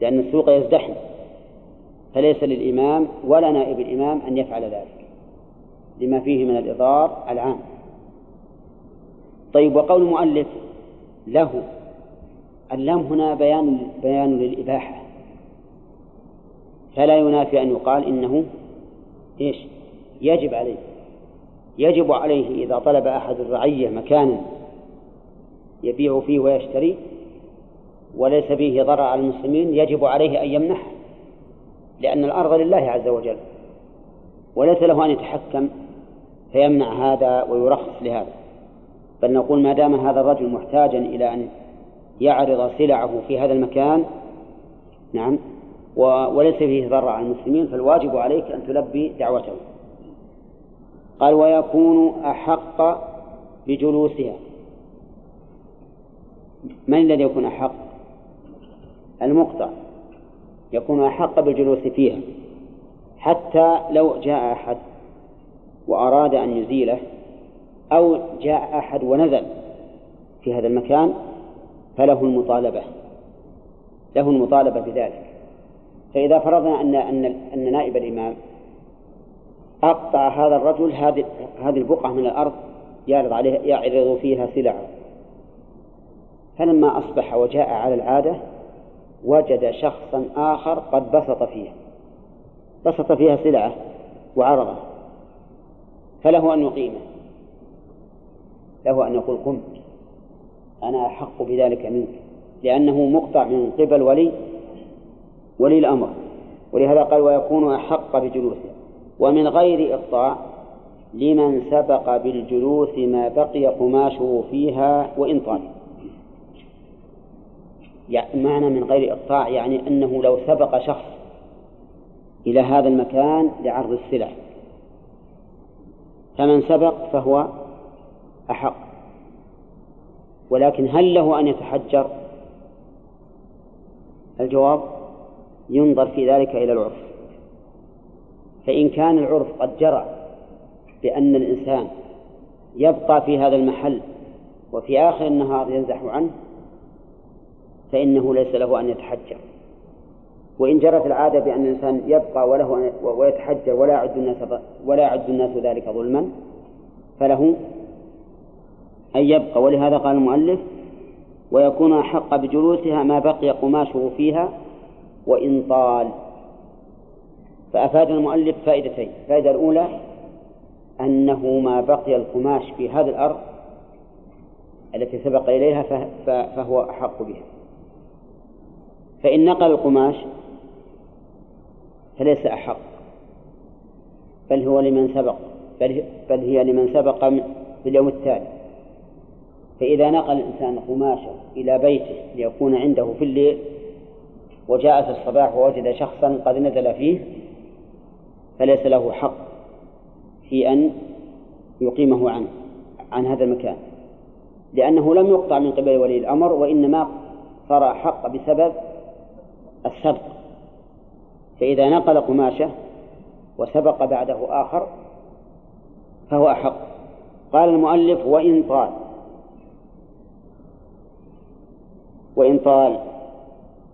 لأن السوق يزدحم. فليس للإمام ولا نائب الإمام أن يفعل ذلك لما فيه من الإضرار العام. طيب وقول المؤلف له اللام هنا بيان بيان للإباحة. فلا ينافي أن يقال إنه إيش؟ يجب عليه. يجب عليه إذا طلب أحد الرعية مكانا يبيع فيه ويشتري وليس فيه ضرر على المسلمين يجب عليه أن يمنح لأن الأرض لله عز وجل وليس له أن يتحكم فيمنع هذا ويرخص لهذا. بل نقول ما دام هذا الرجل محتاجا إلى أن يعرض سلعه في هذا المكان نعم وليس فيه ضرر على المسلمين فالواجب عليك أن تلبي دعوته. قال ويكون أحق بجلوسها. من الذي يكون أحق؟ المقطع. يكون أحق بالجلوس فيها. حتى لو جاء أحد وأراد أن يزيله أو جاء أحد ونزل في هذا المكان فله المطالبة. له المطالبة بذلك. فإذا فرضنا أن أن أن نائب الإمام أقطع هذا الرجل هذه هذه البقعة من الأرض يعرض عليه يعرض فيها سلعة. فلما أصبح وجاء على العادة وجد شخصا آخر قد بسط فيها. بسط فيها سلعة وعرضه فله أن يقيمه. له أن يقول قم أنا أحق بذلك منك لأنه مقطع من قبل ولي ولي الأمر ولهذا قال ويكون أحق بجلوسه. ومن غير إقطاع لمن سبق بالجلوس ما بقي قماشه فيها وإن طال. يعني معنى من غير إقطاع يعني أنه لو سبق شخص إلى هذا المكان لعرض السلع. فمن سبق فهو أحق. ولكن هل له أن يتحجر؟ الجواب ينظر في ذلك إلى العرف. فإن كان العرف قد جرى بأن الإنسان يبقى في هذا المحل وفي آخر النهار ينزح عنه فإنه ليس له أن يتحجر. وإن جرت العادة بأن الإنسان يبقى وله ويتحجر ولا يعد الناس ولا يعد الناس ذلك ظلما فله أن يبقى. ولهذا قال المؤلف ويكون أحق بجلوسها ما بقي قماشه فيها وإن طال. فأفاد المؤلف فائدتين. الفائدة الأولى أنه ما بقي القماش في هذه الأرض التي سبق إليها فهو أحق بها. فإن نقل القماش فليس أحق بل هو لمن سبق بل, بل هي لمن سبق في اليوم التالي. فإذا نقل الإنسان قماشه إلى بيته ليكون عنده في الليل وجاء في الصباح ووجد شخصا قد نزل فيه فليس له حق في أن يقيمه عنه عن هذا المكان. لأنه لم يقطع من قبل ولي الأمر وإنما صار حق بسبب السبق. فإذا نقل قماشة وسبق بعده آخر فهو أحق. قال المؤلف وإن طال. وإن طال.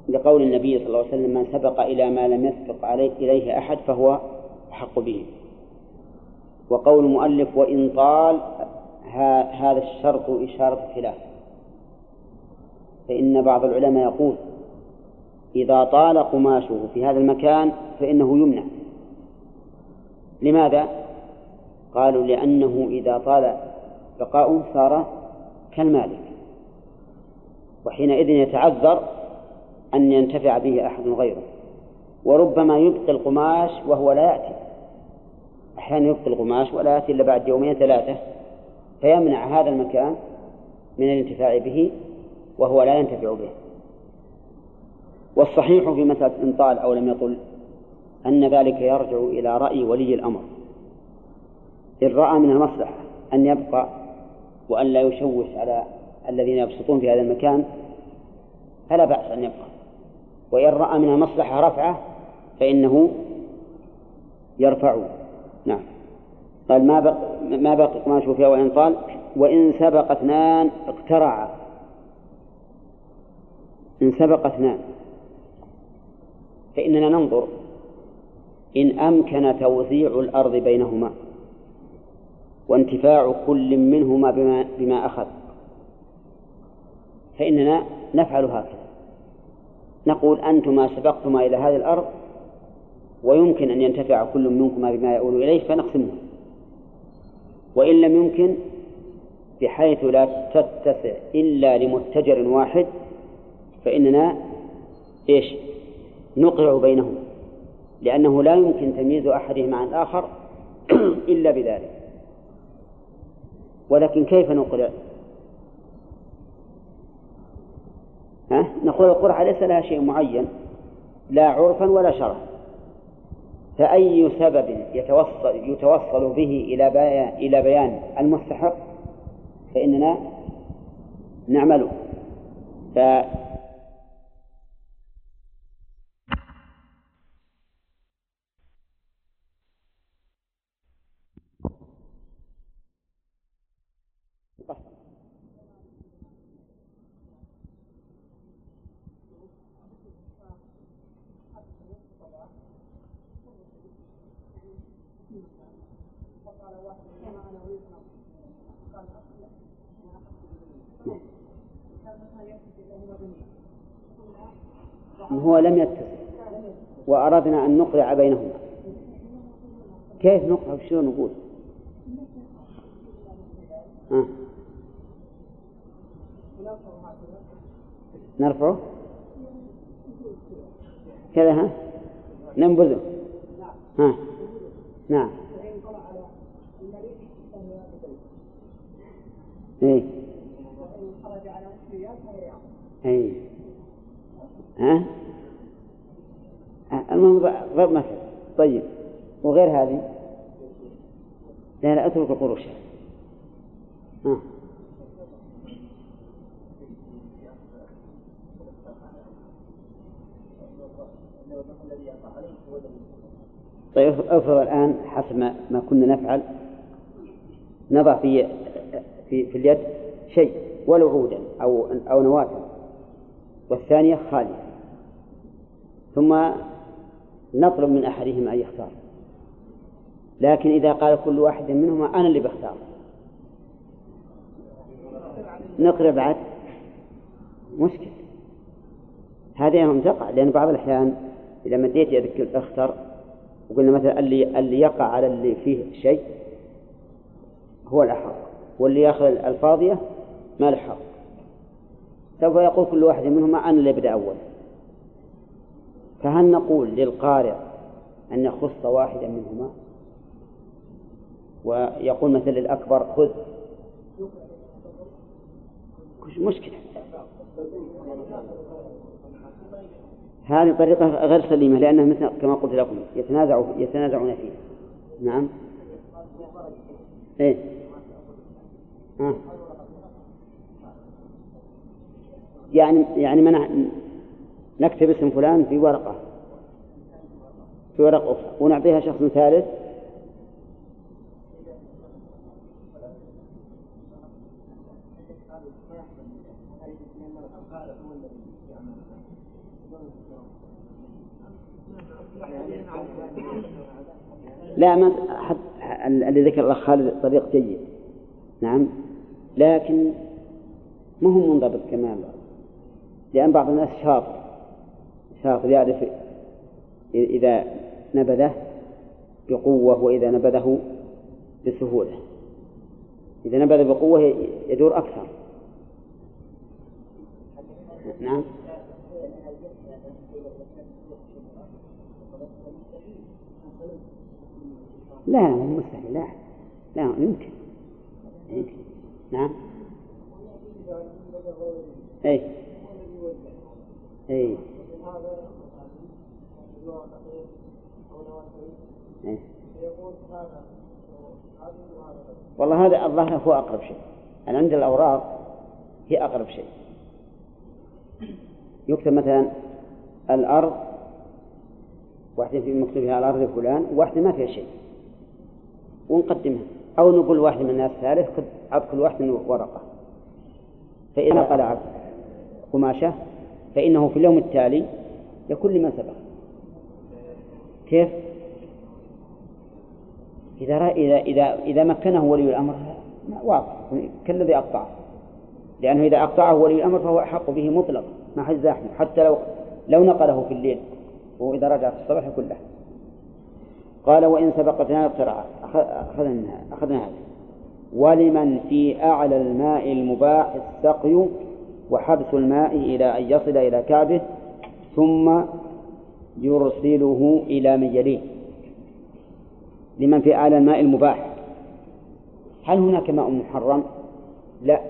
لقول النبي صلى الله عليه وسلم من سبق إلى ما لم يسبق عليه إليه أحد فهو أحق به. وقول المؤلف وإن طال هذا الشرط إشارة خلاف فإن بعض العلماء يقول إذا طال قماشه في هذا المكان فإنه يمنع. لماذا؟ قالوا لأنه إذا طال بقاؤه صار كالمالك. وحينئذ يتعذر أن ينتفع به أحد غيره. وربما يبقي القماش وهو لا يأتي. أحيانا يبقي القماش ولا يأتي إلا بعد يومين ثلاثة. فيمنع هذا المكان من الانتفاع به وهو لا ينتفع به. والصحيح في مسألة إن طال أو لم يطل أن ذلك يرجع إلى رأي ولي الأمر. إن رأى من المصلحة أن يبقى وأن لا يشوش على الذين يبسطون في هذا المكان فلا بأس أن يبقى. وإن رأى من المصلحة رفعه فإنه يرفعه نعم. قال ما بق ما بقي؟ قماشه فيها وإن طال وإن سبق اثنان اقترعا إن سبق اثنان. فإننا ننظر إن أمكن توزيع الأرض بينهما وانتفاع كل منهما بما, بما أخذ. فإننا نفعل هكذا. نقول أنتما سبقتما إلى هذه الأرض ويمكن أن ينتفع كل منكما بما يؤول إليه فنقسمه. وإن لم يمكن بحيث لا تتسع إلا لمتجر واحد فإننا إيش؟ نقرع بينهم لأنه لا يمكن تمييز أحدهما عن الآخر إلا بذلك. ولكن كيف نقرع؟ ها؟ نقول القرعة ليس لها شيء معين لا عرفا ولا شرعا فأي سبب يتوصل يتوصل به إلى بيان إلى بيان المستحق؟ فإننا نعمله. ف هو لم يتصل وأردنا أن نقرع بينهما. كيف نقرع؟ شو نقول؟ ها. نرفعه؟ كذا ها؟ ننبذه. ها؟ نعم. إيه؟ إيه. ها؟ المهم ضرب مثل طيب وغير هذه؟ لا لا أترك القروش ها. طيب افرض الآن حسب ما كنا نفعل نضع في في في اليد شيء ولو عودا أو أو نواة والثانية خالية. ثم نطلب من أحدهما أن يختار. لكن إذا قال كل واحد منهما أنا اللي بختار. نقرأ بعد. مشكل هذه يوم تقع لأن بعض الأحيان إذا مديت يدك اختر وقلنا مثلا اللي اللي يقع على اللي فيه شيء هو الأحق واللي ياخذ الفاضية ما له حق. سوف يقول كل واحد منهما أنا اللي أبدأ أول. فهل نقول للقارئ أن يخص واحدا منهما؟ ويقول مثل الأكبر خذ. مشكلة. هذه طريقة غير سليمة لأنها مثل كما قلت لكم يتنازع يتنازعون فيها. نعم. آه. يعني يعني من نكتب اسم فلان في ورقة. في ورقة أخرى. ونعطيها شخص ثالث. لا ما حد اللي ذكر الأخ خالد طريق جيد. نعم. لكن ما هو منضبط كما لأن بعض الناس شاطر. شاطر يعرف إذا نبذه بقوة وإذا نبذه بسهولة. إذا نبذ بقوة يدور أكثر. نعم. لا مستحيل. لا لا يمكن. يمكن. نعم. أي أي إيه. والله هذا الظاهر هو أقرب شيء. أنا عند الأوراق هي أقرب شيء. يكتب مثلا الأرض واحدة في مكتوب الأرض فلان وواحدة ما فيها شيء. ونقدمها. أو نقول واحد من الناس ثالث خذ عب كل واحد من ورقة. فإذا نقل قماشة فإنه في اليوم التالي يكون لمن سبق. كيف؟ إذا إذا إذا إذا مكنه ولي الأمر واضح كالذي أقطعه. لأنه إذا أقطعه ولي الأمر فهو أحق به مطلق ما حد زاحمه حتى لو لو نقله في الليل وإذا رجع في الصباح يقول له. قال وإن سبقتنا اقترع أخذنا أخذنا هذا. ولمن في أعلى الماء المباح السقي وحبس الماء إلى أن يصل إلى كعبه ثم يرسله إلى من يليه لمن في أعلى الماء المباح. هل هناك ماء محرم؟ لا.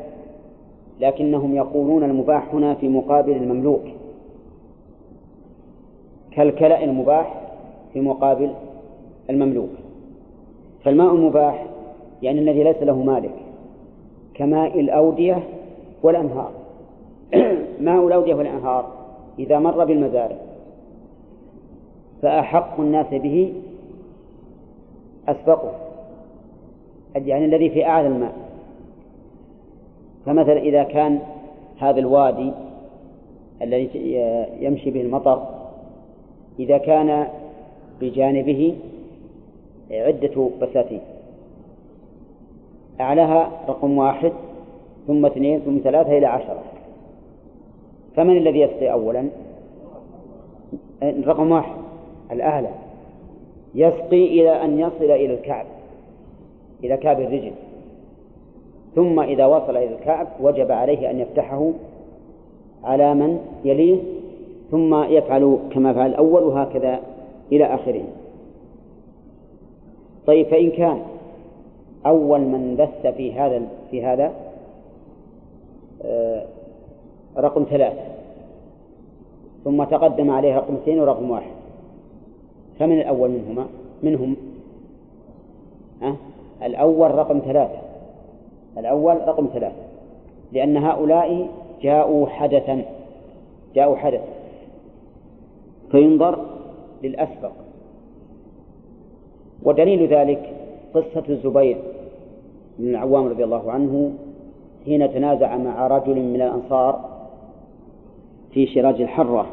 لكنهم يقولون المباح هنا في مقابل المملوك. كالكلأ المباح في مقابل المملوك. فالماء المباح يعني الذي ليس له مالك كماء الأودية والأنهار. ماء الأودية والأنهار إذا مر بالمزارع فأحق الناس به أسبقه يعني الذي في أعلى الماء. فمثلا إذا كان هذا الوادي الذي يمشي به المطر إذا كان بجانبه عدة بساتين. أعلاها رقم واحد ثم اثنين ثم ثلاثة إلى عشرة. فمن الذي يسقي أولا؟ رقم واحد الأعلى يسقي إلى أن يصل إلى الكعب إلى كعب الرجل. ثم إذا وصل إلى الكعب وجب عليه أن يفتحه على من يليه ثم يفعل كما فعل الأول وهكذا إلى آخره. طيب فإن كان أول من بث في هذا في هذا آه، رقم ثلاثة ثم تقدم عليه رقم اثنين ورقم واحد فمن الأول منهما منهم أه؟ الأول رقم ثلاثة الأول رقم ثلاثة لأن هؤلاء جاءوا حدثا جاءوا حدثا فينظر للأسبق ودليل ذلك قصة الزبير بن العوام رضي الله عنه حين تنازع مع رجل من الأنصار في شراج الحرة.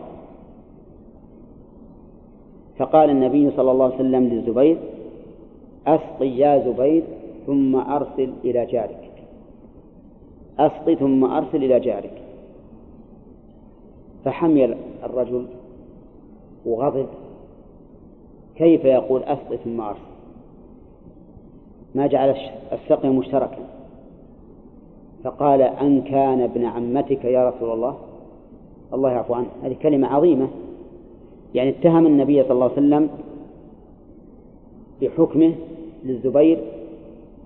فقال النبي صلى الله عليه وسلم للزبير أسقي يا زبير ثم أرسل إلى جارك. أسقي ثم أرسل إلى جارك. فحمل الرجل وغضب. كيف يقول أسقي ثم أرسل ما جعل السقي مشتركا. فقال أن كان ابن عمتك يا رسول الله؟ الله يعفو عنه. هذه كلمة عظيمة. يعني اتهم النبي صلى الله عليه وسلم بحكمه للزبير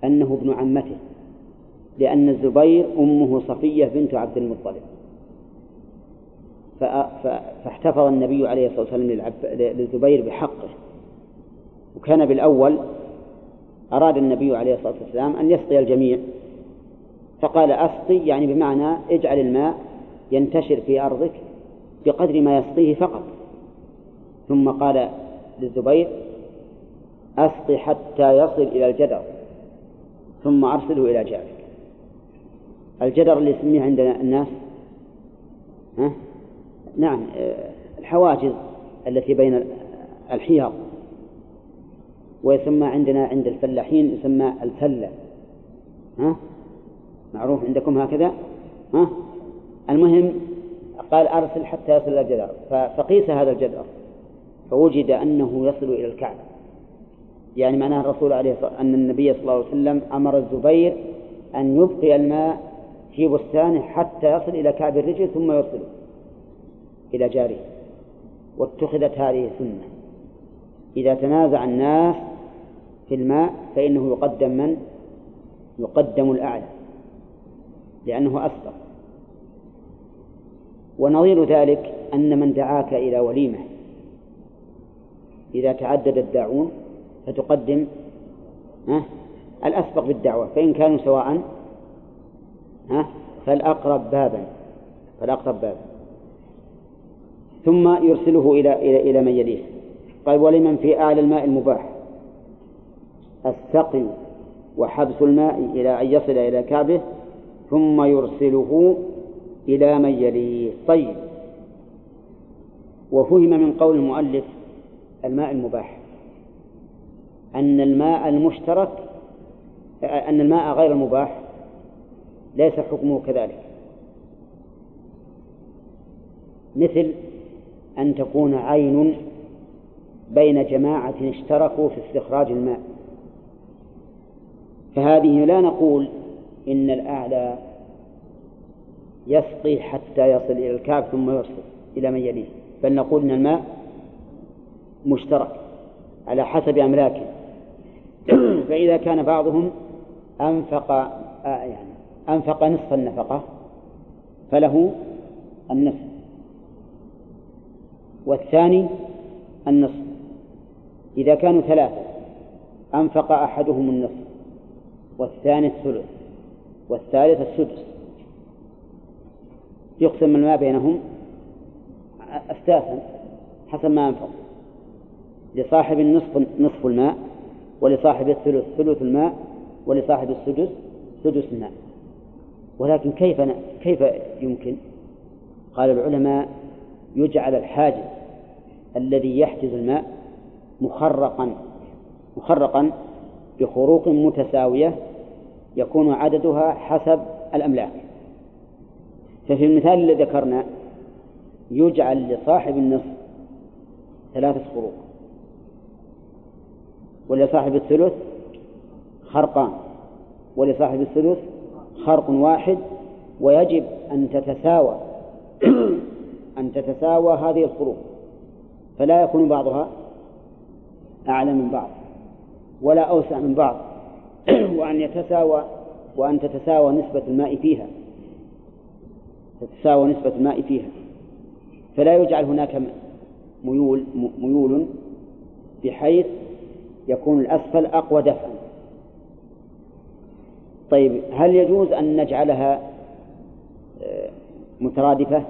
أنه ابن عمته لأن الزبير أمه صفية بنت عبد المطلب. فاحتفظ النبي عليه الصلاة والسلام للزبير بحقه. وكان بالأول أراد النبي عليه الصلاة والسلام أن يسقي الجميع فقال أسقي يعني بمعنى اجعل الماء ينتشر في أرضك بقدر ما يسقيه فقط. ثم قال للزبير أسقي حتى يصل إلى الجدر ثم أرسله إلى جارك. الجدر اللي يسميه عندنا الناس ها؟ نعم آه، الحواجز التي بين الحيض ويسمى عندنا عند الفلاحين يسمى الفلة. ها؟ معروف عندكم هكذا؟ ها؟ المهم قال أرسل حتى يصل إلى الجدار. فقيس هذا الجدار. فوجد أنه يصل إلى الكعبة. يعني معناه الرسول عليه الصلاة أن النبي صلى الله عليه وسلم أمر الزبير أن يبقي الماء في بستانه حتى يصل إلى كعب الرجل ثم يرسله إلى جاره. واتخذت هذه سنة إذا تنازع الناس في الماء فإنه يقدم من؟ يقدم الأعلى لأنه أسبق ونظير ذلك أن من دعاك إلى وليمة إذا تعدد الداعون فتقدم الأسبق بالدعوة فإن كانوا سواء فالأقرب بابا فالأقرب بابا. ثم يرسله إلى إلى إلى من يليه. قال ولمن في أعلى الماء المباح. السقي وحبس الماء إلى أن يصل إلى كعبه ثم يرسله إلى من يليه. طيب. وفهم من قول المؤلف الماء المباح. أن الماء المشترك أن الماء غير المباح ليس حكمه كذلك. مثل أن تكون عين بين جماعة اشتركوا في استخراج الماء. فهذه لا نقول إن الأعلى يسقي حتى يصل إلى الكعب ثم يرسل إلى من يليه بل نقول إن الماء مشترك على حسب أملاكه. فإذا كان بعضهم أنفق آه يعني أنفق نصف النفقة فله النصف والثاني النصف. إذا كانوا ثلاثة أنفق أحدهم النصف. والثاني الثلث والثالث السدس يقسم الماء بينهم أستاثا حسب ما أنفق لصاحب النصف نصف الماء ولصاحب الثلث ثلث الماء ولصاحب السدس سدس الماء ولكن كيف كيف يمكن؟ قال العلماء يجعل الحاجز الذي يحجز الماء مخرقا مخرقا بخروق متساوية يكون عددها حسب الأملاك. ففي المثال الذي ذكرنا يجعل لصاحب النصف ثلاثة خروق ولصاحب الثلث خرقان ولصاحب الثلث خرق واحد. ويجب أن تتساوى أن تتساوى هذه الخروق فلا يكون بعضها أعلى من بعض. ولا أوسع من بعض وأن يتساوى وأن تتساوى نسبة الماء فيها. تتساوى نسبة الماء فيها. فلا يجعل هناك ميول ميول بحيث يكون الأسفل أقوى دفعا. طيب هل يجوز أن نجعلها آه، مترادفة؟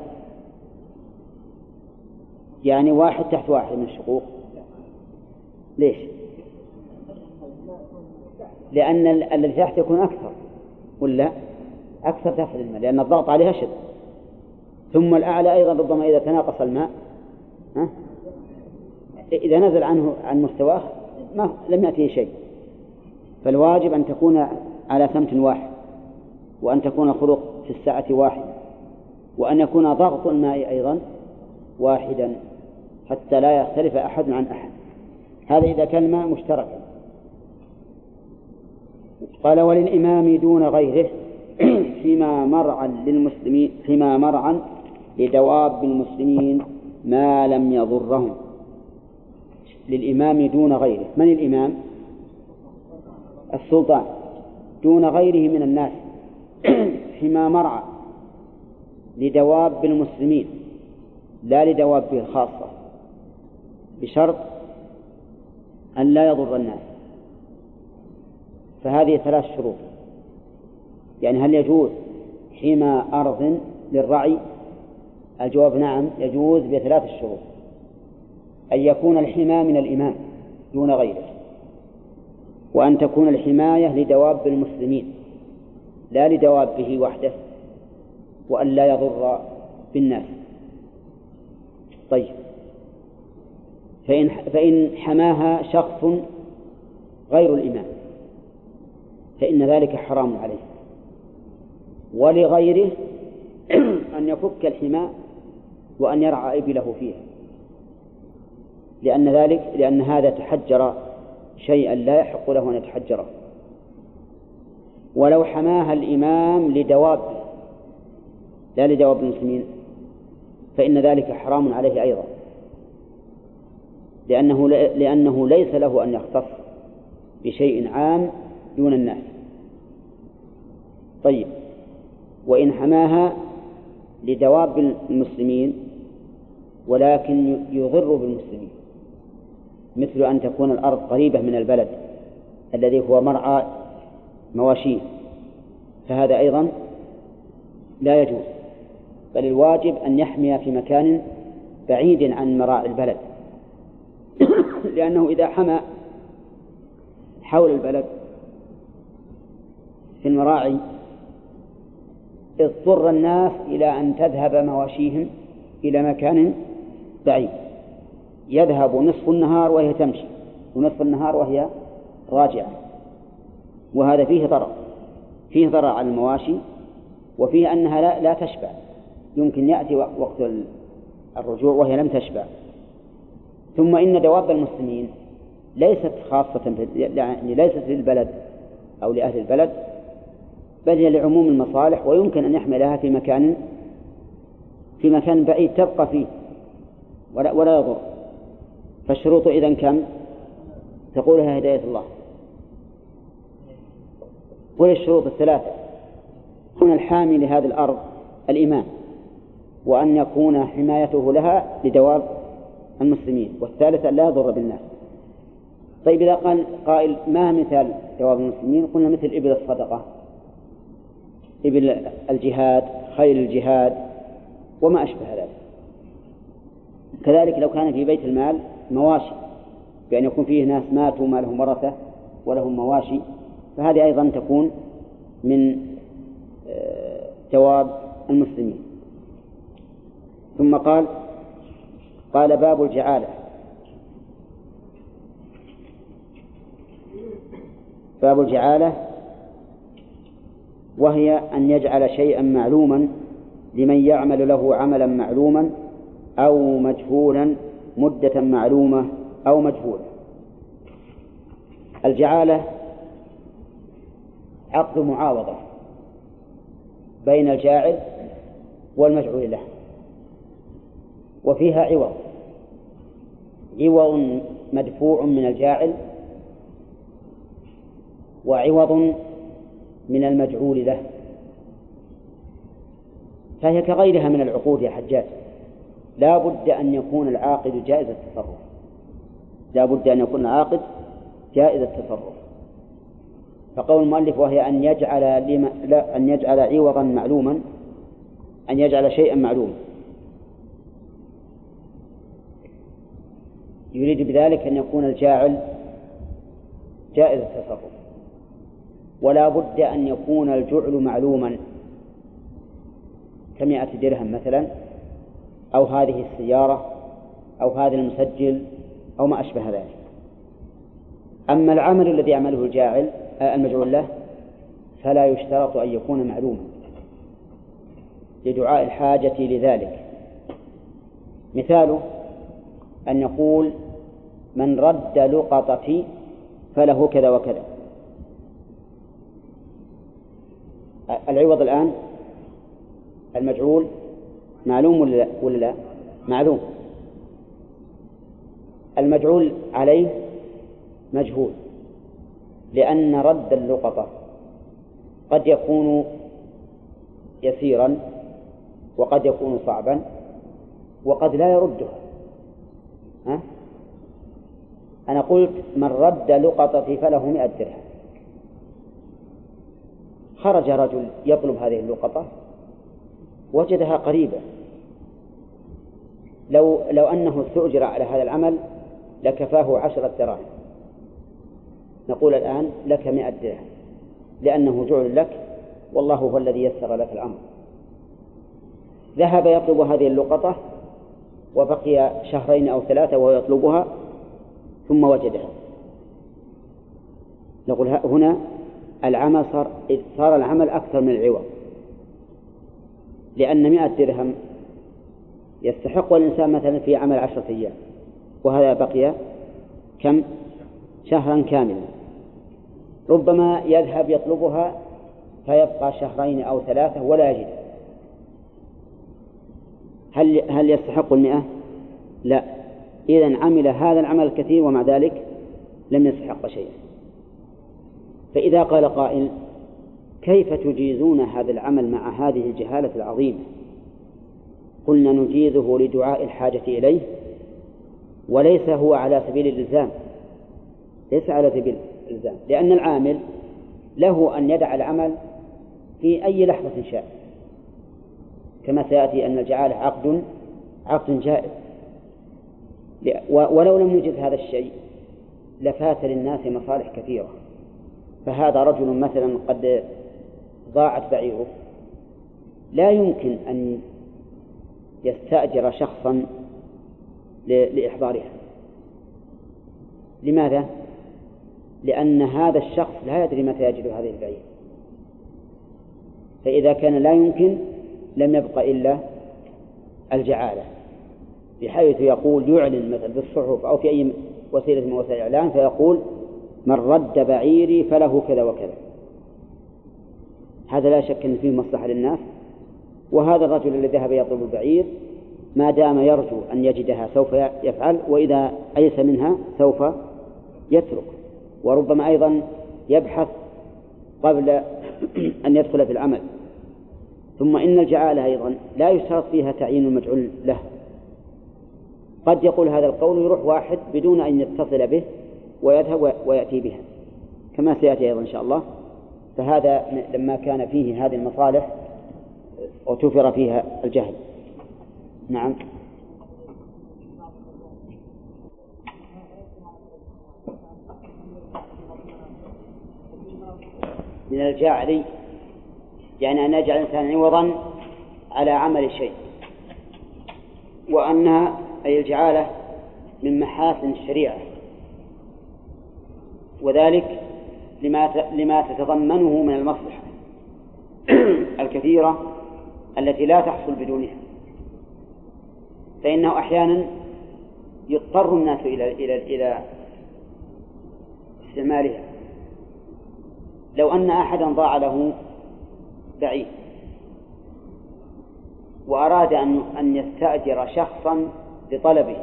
يعني واحد تحت واحد من الشقوق؟ ليش؟ لأن الذي تحت يكون أكثر ولا؟ أكثر تحت الماء لأن الضغط عليه أشد. ثم الأعلى أيضا ربما إذا تناقص الماء ها؟ إذا نزل عنه عن مستواه ما لم يأتيه شيء. فالواجب أن تكون على سمت واحد وأن تكون خلق في الساعة واحدة وأن يكون ضغط الماء أيضا واحدا حتى لا يختلف أحد عن أحد. هذا إذا كان الماء مشتركا. قال وللإمام دون غيره فيما مرعا للمسلمين فيما مرعا لدواب المسلمين ما لم يضرهم. للإمام دون غيره. من الإمام؟ السلطان. دون غيره من الناس. فيما مرعى لدواب المسلمين لا لدوابه الخاصة. بشرط أن لا يضر الناس. فهذه ثلاث شروط. يعني هل يجوز حمى أرض للرعي الجواب نعم يجوز بثلاث الشروط. أن يكون الحمى من الإمام دون غيره وأن تكون الحماية لدواب المسلمين لا لدوابه وحده وأن لا يضر بالناس. طيب. فإن فإن حماها شخص غير الإمام فإن ذلك حرام عليه. ولغيره أن يفك الحماء وأن يرعى إبله فيها. لأن ذلك لأن هذا تحجر شيئا لا يحق له أن يتحجره. ولو حماها الإمام لدواب لا لدواب المسلمين فإن ذلك حرام عليه أيضا. لأنه لأنه ليس له أن يختص بشيء عام دون الناس. طيب. وإن حماها لدواب المسلمين ولكن يضر بالمسلمين. مثل أن تكون الأرض قريبة من البلد الذي هو مرعى مواشيه. فهذا أيضا لا يجوز. بل الواجب أن يحمي في مكان بعيد عن مراعي البلد. لأنه إذا حمى حول البلد في المراعي اضطر الناس إلى أن تذهب مواشيهم إلى مكان بعيد. يذهب نصف النهار وهي تمشي ونصف النهار وهي راجعة. وهذا فيه ضرر فيه ضرر على المواشي وفيه أنها لا, لا تشبع. يمكن يأتي وقت الرجوع وهي لم تشبع. ثم إن دواب المسلمين ليست خاصة يعني ليست للبلد أو لأهل البلد بل هي لعموم المصالح ويمكن أن يحملها في مكان في مكان بعيد تبقى فيه ولا, ولا يضر. فالشروط إذا كم؟ تقولها هداية الله. وهي الشروط الثلاثة. يكون الحامي لهذه الأرض الإيمان وأن يكون حمايته لها لدواب المسلمين والثالثة لا يضر بالناس. طيب إذا قال قائل ما مثال دواب المسلمين؟ قلنا مثل إبل الصدقة. إبل الجهاد خيل الجهاد وما أشبه ذلك. كذلك لو كان في بيت المال مواشي بأن يكون فيه ناس ماتوا ما لهم ورثة ولهم مواشي فهذه أيضا تكون من جواب آه، المسلمين. ثم قال قال باب الجعالة. باب الجعالة وهي أن يجعل شيئا معلوما لمن يعمل له عملا معلوما أو مجهولا مدة معلومة أو مجهولة. الجعالة عقد معاوضة بين الجاعل والمجعول له وفيها عوض عوض مدفوع من الجاعل وعوض من المجعول له. فهي كغيرها من العقود يا حجاج. لا بد أن يكون العاقد جائز التصرف. لا بد أن يكون العاقد جائز التصرف. فقول المؤلف وهي أن يجعل لما لا أن يجعل عوضا معلوما أن يجعل شيئا معلوما. يريد بذلك أن يكون الجاعل جائز التصرف. ولا بد أن يكون الجعل معلوما كمئة درهم مثلا أو هذه السيارة أو هذا المسجل أو ما أشبه ذلك. أما العمل الذي يعمله الجاعل آه، المجعول له فلا يشترط أن يكون معلوما. لدعاء الحاجة لذلك. مثاله أن يقول من رد لقطتي فله كذا وكذا. العوض الآن المجعول معلوم ولا لا, ولا لا؟ معلوم المجعول عليه مجهول لأن رد اللقطة قد يكون يسيرا وقد يكون صعبا وقد لا يردها ها؟ أنا قلت من رد لقطتي فله مئة درهم خرج رجل يطلب هذه اللقطة وجدها قريبة. لو لو أنه استؤجر على هذا العمل لكفاه عشرة دراهم. نقول الآن لك مئة درهم لأنه جعل لك والله هو الذي يسر لك الأمر. ذهب يطلب هذه اللقطة وبقي شهرين أو ثلاثة وهو يطلبها ثم وجدها. نقول هنا العمل صار صار العمل أكثر من العوض. لأن مئة درهم يستحق الإنسان مثلا في عمل عشرة أيام. وهذا بقي كم؟ شهرا كاملا. ربما يذهب يطلبها فيبقى شهرين أو ثلاثة ولا يجد. هل هل يستحق المئة؟ لا. إذا عمل هذا العمل الكثير ومع ذلك لم يستحق شيئا. فإذا قال قائل كيف تجيزون هذا العمل مع هذه الجهالة العظيمة؟ قلنا نجيزه لدعاء الحاجة إليه وليس هو على سبيل الإلزام. ليس على سبيل الإلزام لأن العامل له أن يدع العمل في أي لحظة شاء. كما سيأتي أن الجعالة عقد عقد جائز. ولو لم يوجد هذا الشيء لفات للناس مصالح كثيرة. فهذا رجل مثلا قد ضاعت بعيره. لا يمكن أن يستأجر شخصا لإحضارها. لماذا؟ لأن هذا الشخص لا يدري متى يجد هذه البعير. فإذا كان لا يمكن لم يبق إلا الجعالة. بحيث يقول يعلن مثلا في الصحف أو في أي وسيلة من وسائل الإعلام فيقول من رد بعيري فله كذا وكذا. هذا لا شك أن فيه مصلحة للناس. وهذا الرجل الذي ذهب يطلب البعير ما دام يرجو أن يجدها سوف يفعل وإذا أيس منها سوف يترك. وربما أيضا يبحث قبل أن يدخل في العمل. ثم إن الجعالة أيضا لا يشترط فيها تعيين المجعول له. قد يقول هذا القول يروح واحد بدون أن يتصل به ويذهب ويأتي بها. كما سيأتي أيضا إن شاء الله. فهذا لما كان فيه هذه المصالح وتوفر فيها الجهل. نعم. من الجعل يعني أن يجعل الإنسان عوضا على عمل شيء وأنها أي الجعالة من محاسن الشريعة. وذلك لما لما تتضمنه من المصلحة الكثيرة التي لا تحصل بدونها. فإنه أحيانا يضطر الناس إلى إلى إلى استعمالها. لو أن أحدا ضاع له بعيد وأراد أن أن يستأجر شخصا لطلبه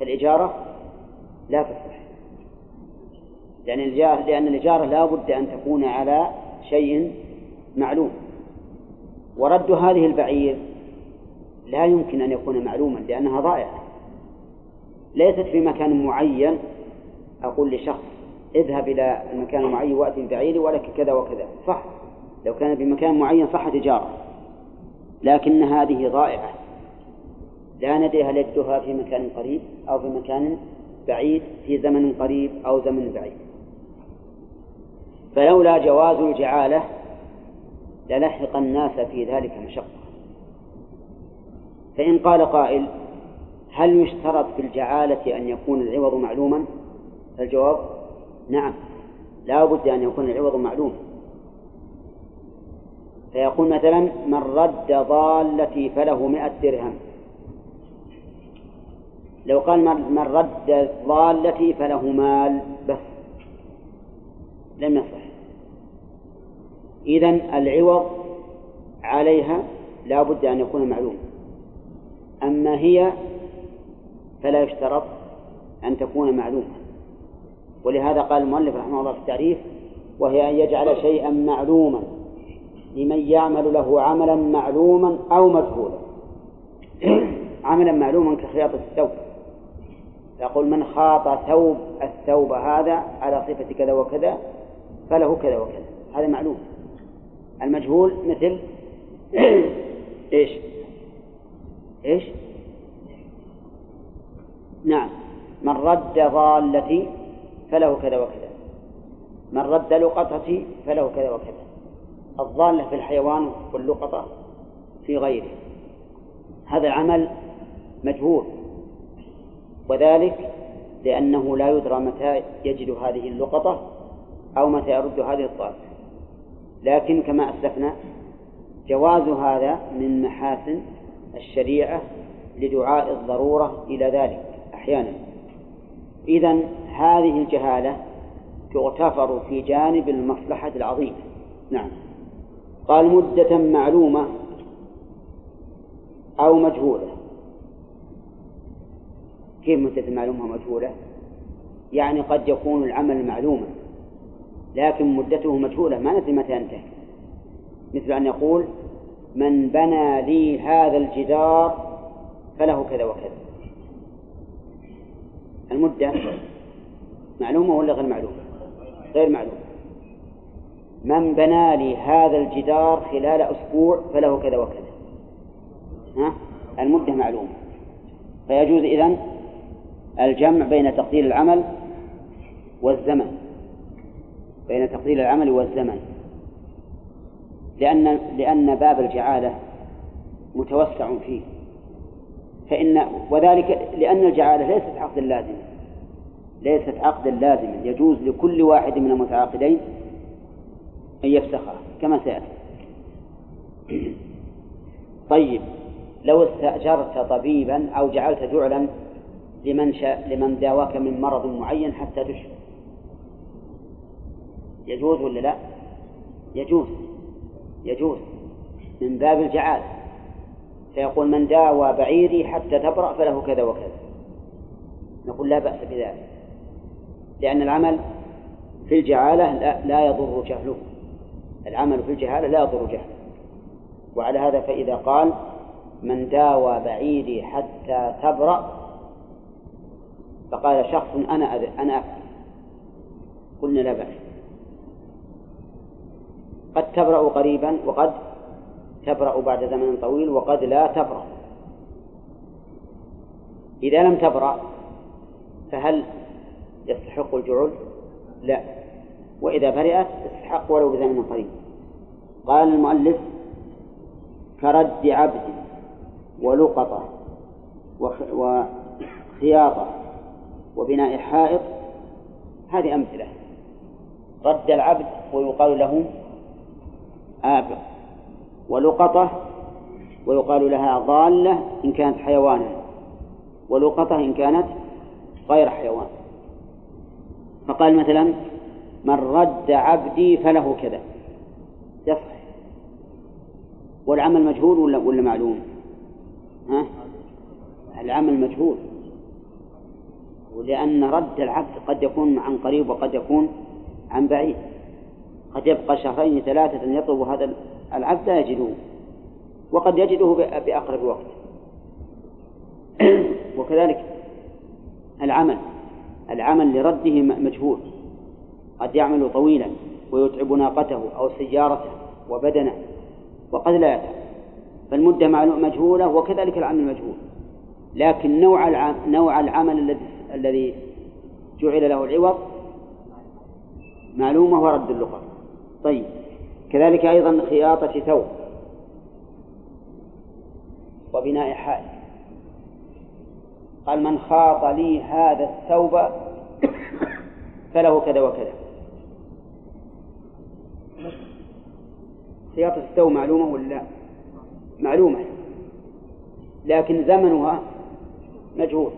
فالإجارة لا تصح لأن الإجارة لأن الإجارة لا بد أن تكون على شيء معلوم. ورد هذه البعير لا يمكن أن يكون معلوما لأنها ضائعة. ليست في مكان معين أقول لشخص اذهب إلى المكان المعين وأتي ببعيري ولك كذا وكذا. صح. لو كان بمكان معين صح تجارة. لكن هذه ضائعة. لا ندري هل يجدها في مكان قريب أو في مكان بعيد في زمن قريب أو زمن بعيد. فلولا جواز الجعالة للحق الناس في ذلك مشقة. فإن قال قائل هل يشترط في الجعالة أن يكون العوض معلوما؟ الجواب نعم لا بد أن يكون العوض معلوما فيقول مثلا من رد ضالتي فله مئة درهم. لو قال من رد ضالتي فله مال بس. لم يصح. إذن العوض عليها لا بد أن يكون معلوما أما هي فلا يشترط أن تكون معلومة. ولهذا قال المؤلف رحمه الله في التعريف وهي أن يجعل شيئا معلوما لمن يعمل له عملا معلوما أو مجهولا عملا معلوما كخياطة الثوب. يقول من خاط ثوب الثوب هذا على صفة كذا وكذا فله كذا وكذا. هذا معلوم. المجهول مثل إيش؟ إيش؟ نعم. من رد ضالتي فله كذا وكذا. من رد لقطتي فله كذا وكذا. الضالة في الحيوان واللقطة في غيره. هذا العمل مجهول. وذلك لأنه لا يدرى متى يجد هذه اللقطة أو متى يرد هذه الضالة لكن كما أسلفنا جواز هذا من محاسن الشريعة لدعاء الضرورة إلى ذلك أحيانا. إذا هذه الجهالة تغتفر في جانب المصلحة العظيمة. نعم. قال مدة معلومة أو مجهولة. كيف مدة معلومة ومجهولة يعني قد يكون العمل معلوما. لكن مدته مجهولة ما ندري متى ينتهي. مثل أن يقول من بنى لي هذا الجدار فله كذا وكذا. المدة معلومة ولا غير معلومة؟ غير معلومة. من بنى لي هذا الجدار خلال أسبوع فله كذا وكذا. ها؟ المدة معلومة. فيجوز إذن الجمع بين تقدير العمل والزمن. بين تقدير العمل والزمن. لأن لأن باب الجعالة متوسع فيه. فإن وذلك لأن الجعالة ليست عقد لازم. ليست عقدا لازما يجوز لكل واحد من المتعاقدين أن يفسخها كما سيأتي. طيب لو استأجرت طبيبا أو جعلت جعلا لمن شاء لمن داواك من مرض معين حتى تشفى. يجوز ولا لا؟ يجوز. يجوز. من باب الجعال. فيقول من داوى بعيري حتى تبرأ فله كذا وكذا. نقول لا بأس بذلك. لأن العمل في الجعالة لا, لا يضر جهله. العمل في الجهالة لا يضر جهله. وعلى هذا فإذا قال من داوى بعيدي حتى تبرأ فقال شخص أنا أنا قلنا لا بأس. قد تبرأ قريبا وقد تبرأ بعد زمن طويل وقد لا تبرأ. إذا لم تبرأ فهل يستحق الجعل؟ لا. وإذا برئت استحق ولو بزمن قريب. قال المؤلف كرد عبد ولقطة وخياطة وبناء حائط هذه أمثلة. رد العبد ويقال له آبق ولقطة ويقال لها ضالة إن كانت حيوانا ولقطة إن كانت غير حيوان. فقال مثلا من رد عبدي فله كذا. يصح. والعمل مجهول ولا ولا معلوم؟ ها؟ العمل مجهول. ولأن رد العبد قد يكون عن قريب وقد يكون عن بعيد. قد يبقى شهرين ثلاثة يطلب هذا العبد لا يجده وقد يجده بأقرب وقت. وكذلك العمل العمل لرده مجهول. قد يعمل طويلا ويتعب ناقته أو سيارته وبدنه وقد لا يتعب. فالمدة مجهولة وكذلك العمل مجهول. لكن نوع العمل نوع العمل الذي الذي جعل له العوض معلومة ورد اللقط طيب. كذلك أيضا خياطة ثوب. وبناء حائط. قال من خاط لي هذا الثوب فله كذا وكذا. خياطة الثوب معلومة ولا معلومة. لكن زمنها مجهول.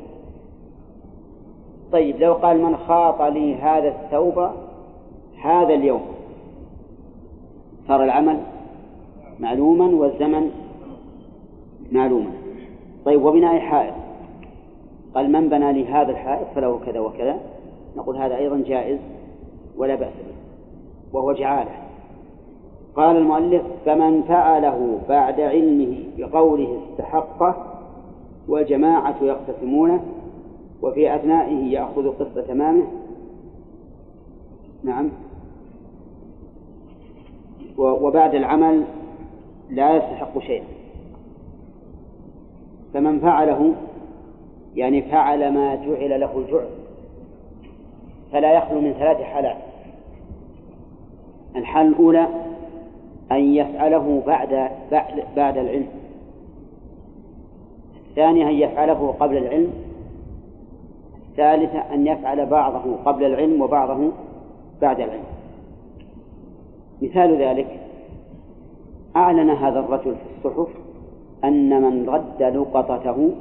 طيب لو قال من خاط لي هذا الثوب هذا اليوم. صار العمل معلوما والزمن معلوما. طيب وبناء حائط قال من بنى لي هذا الحائط فله كذا وكذا؟ نقول هذا أيضا جائز ولا بأس به وهو جعالة. قال المؤلف فمن فعله بعد علمه بقوله استحقه والجماعة يقتسمونه وفي أثنائه يأخذ قسط تمامه. نعم. وبعد العمل لا يستحق شيئا. فمن فعله يعني فعل ما جعل له الجعل فلا يخلو من ثلاث حالات. الحالة الأولى أن يفعله بعد بعد بعد العلم. الثانية أن يفعله قبل العلم. الثالثة أن يفعل بعضه قبل العلم وبعضه بعد العلم. مثال ذلك أعلن هذا الرجل في الصحف أن من رد لقطته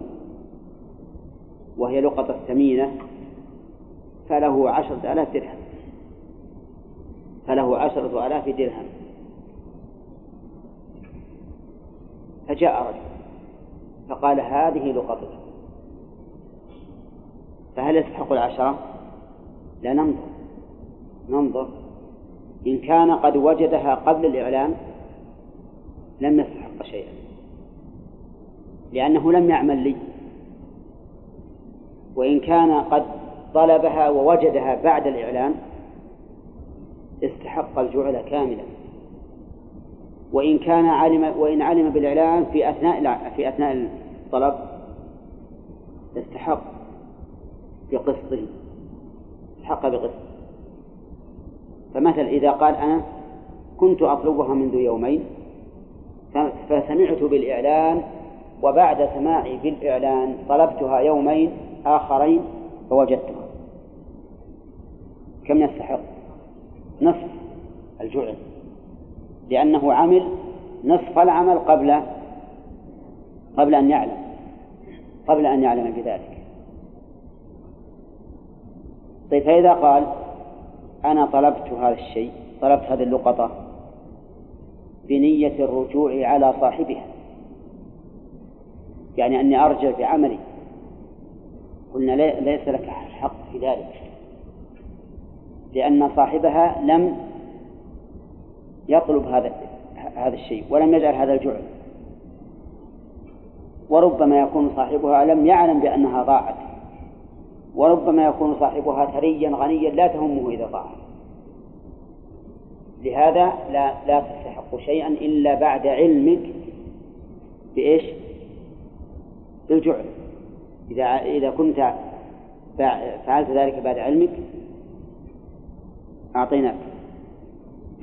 وهي لقطة ثمينة فله عشرة آلاف درهم فله عشرة آلاف درهم فجاء رجل فقال هذه لقطته فهل يستحق العشرة؟ لا ننظر ننظر إن كان قد وجدها قبل الإعلان لم يستحق شيئا لأنه لم يعمل لي. وإن كان قد طلبها ووجدها بعد الإعلان استحق الجعل كاملا. وإن كان علم وإن علم بالإعلان في أثناء في أثناء الطلب استحق بقسطه استحق بقسط. فمثل إذا قال أنا كنت أطلبها منذ يومين فسمعت بالإعلان وبعد سماعي بالإعلان طلبتها يومين آخرين فوجدتها. كم يستحق؟ نصف الجعل لأنه عمل نصف العمل قبل قبل أن يعلم قبل أن يعلم بذلك. طيب فإذا قال أنا طلبت هذا الشيء طلبت هذه اللقطة بنية الرجوع على صاحبها. يعني أني أرجع بعملي قلنا ليس لك حق في ذلك. لأن صاحبها لم يطلب هذا هذا الشيء ولم يجعل هذا الجعل. وربما يكون صاحبها لم يعلم بأنها ضاعت. وربما يكون صاحبها ثريا غنيا لا تهمه إذا ضاعت لهذا لا لا تستحق شيئا إلا بعد علمك بإيش؟ بالجعل. إذا إذا كنت فعلت ذلك بعد علمك أعطيناك.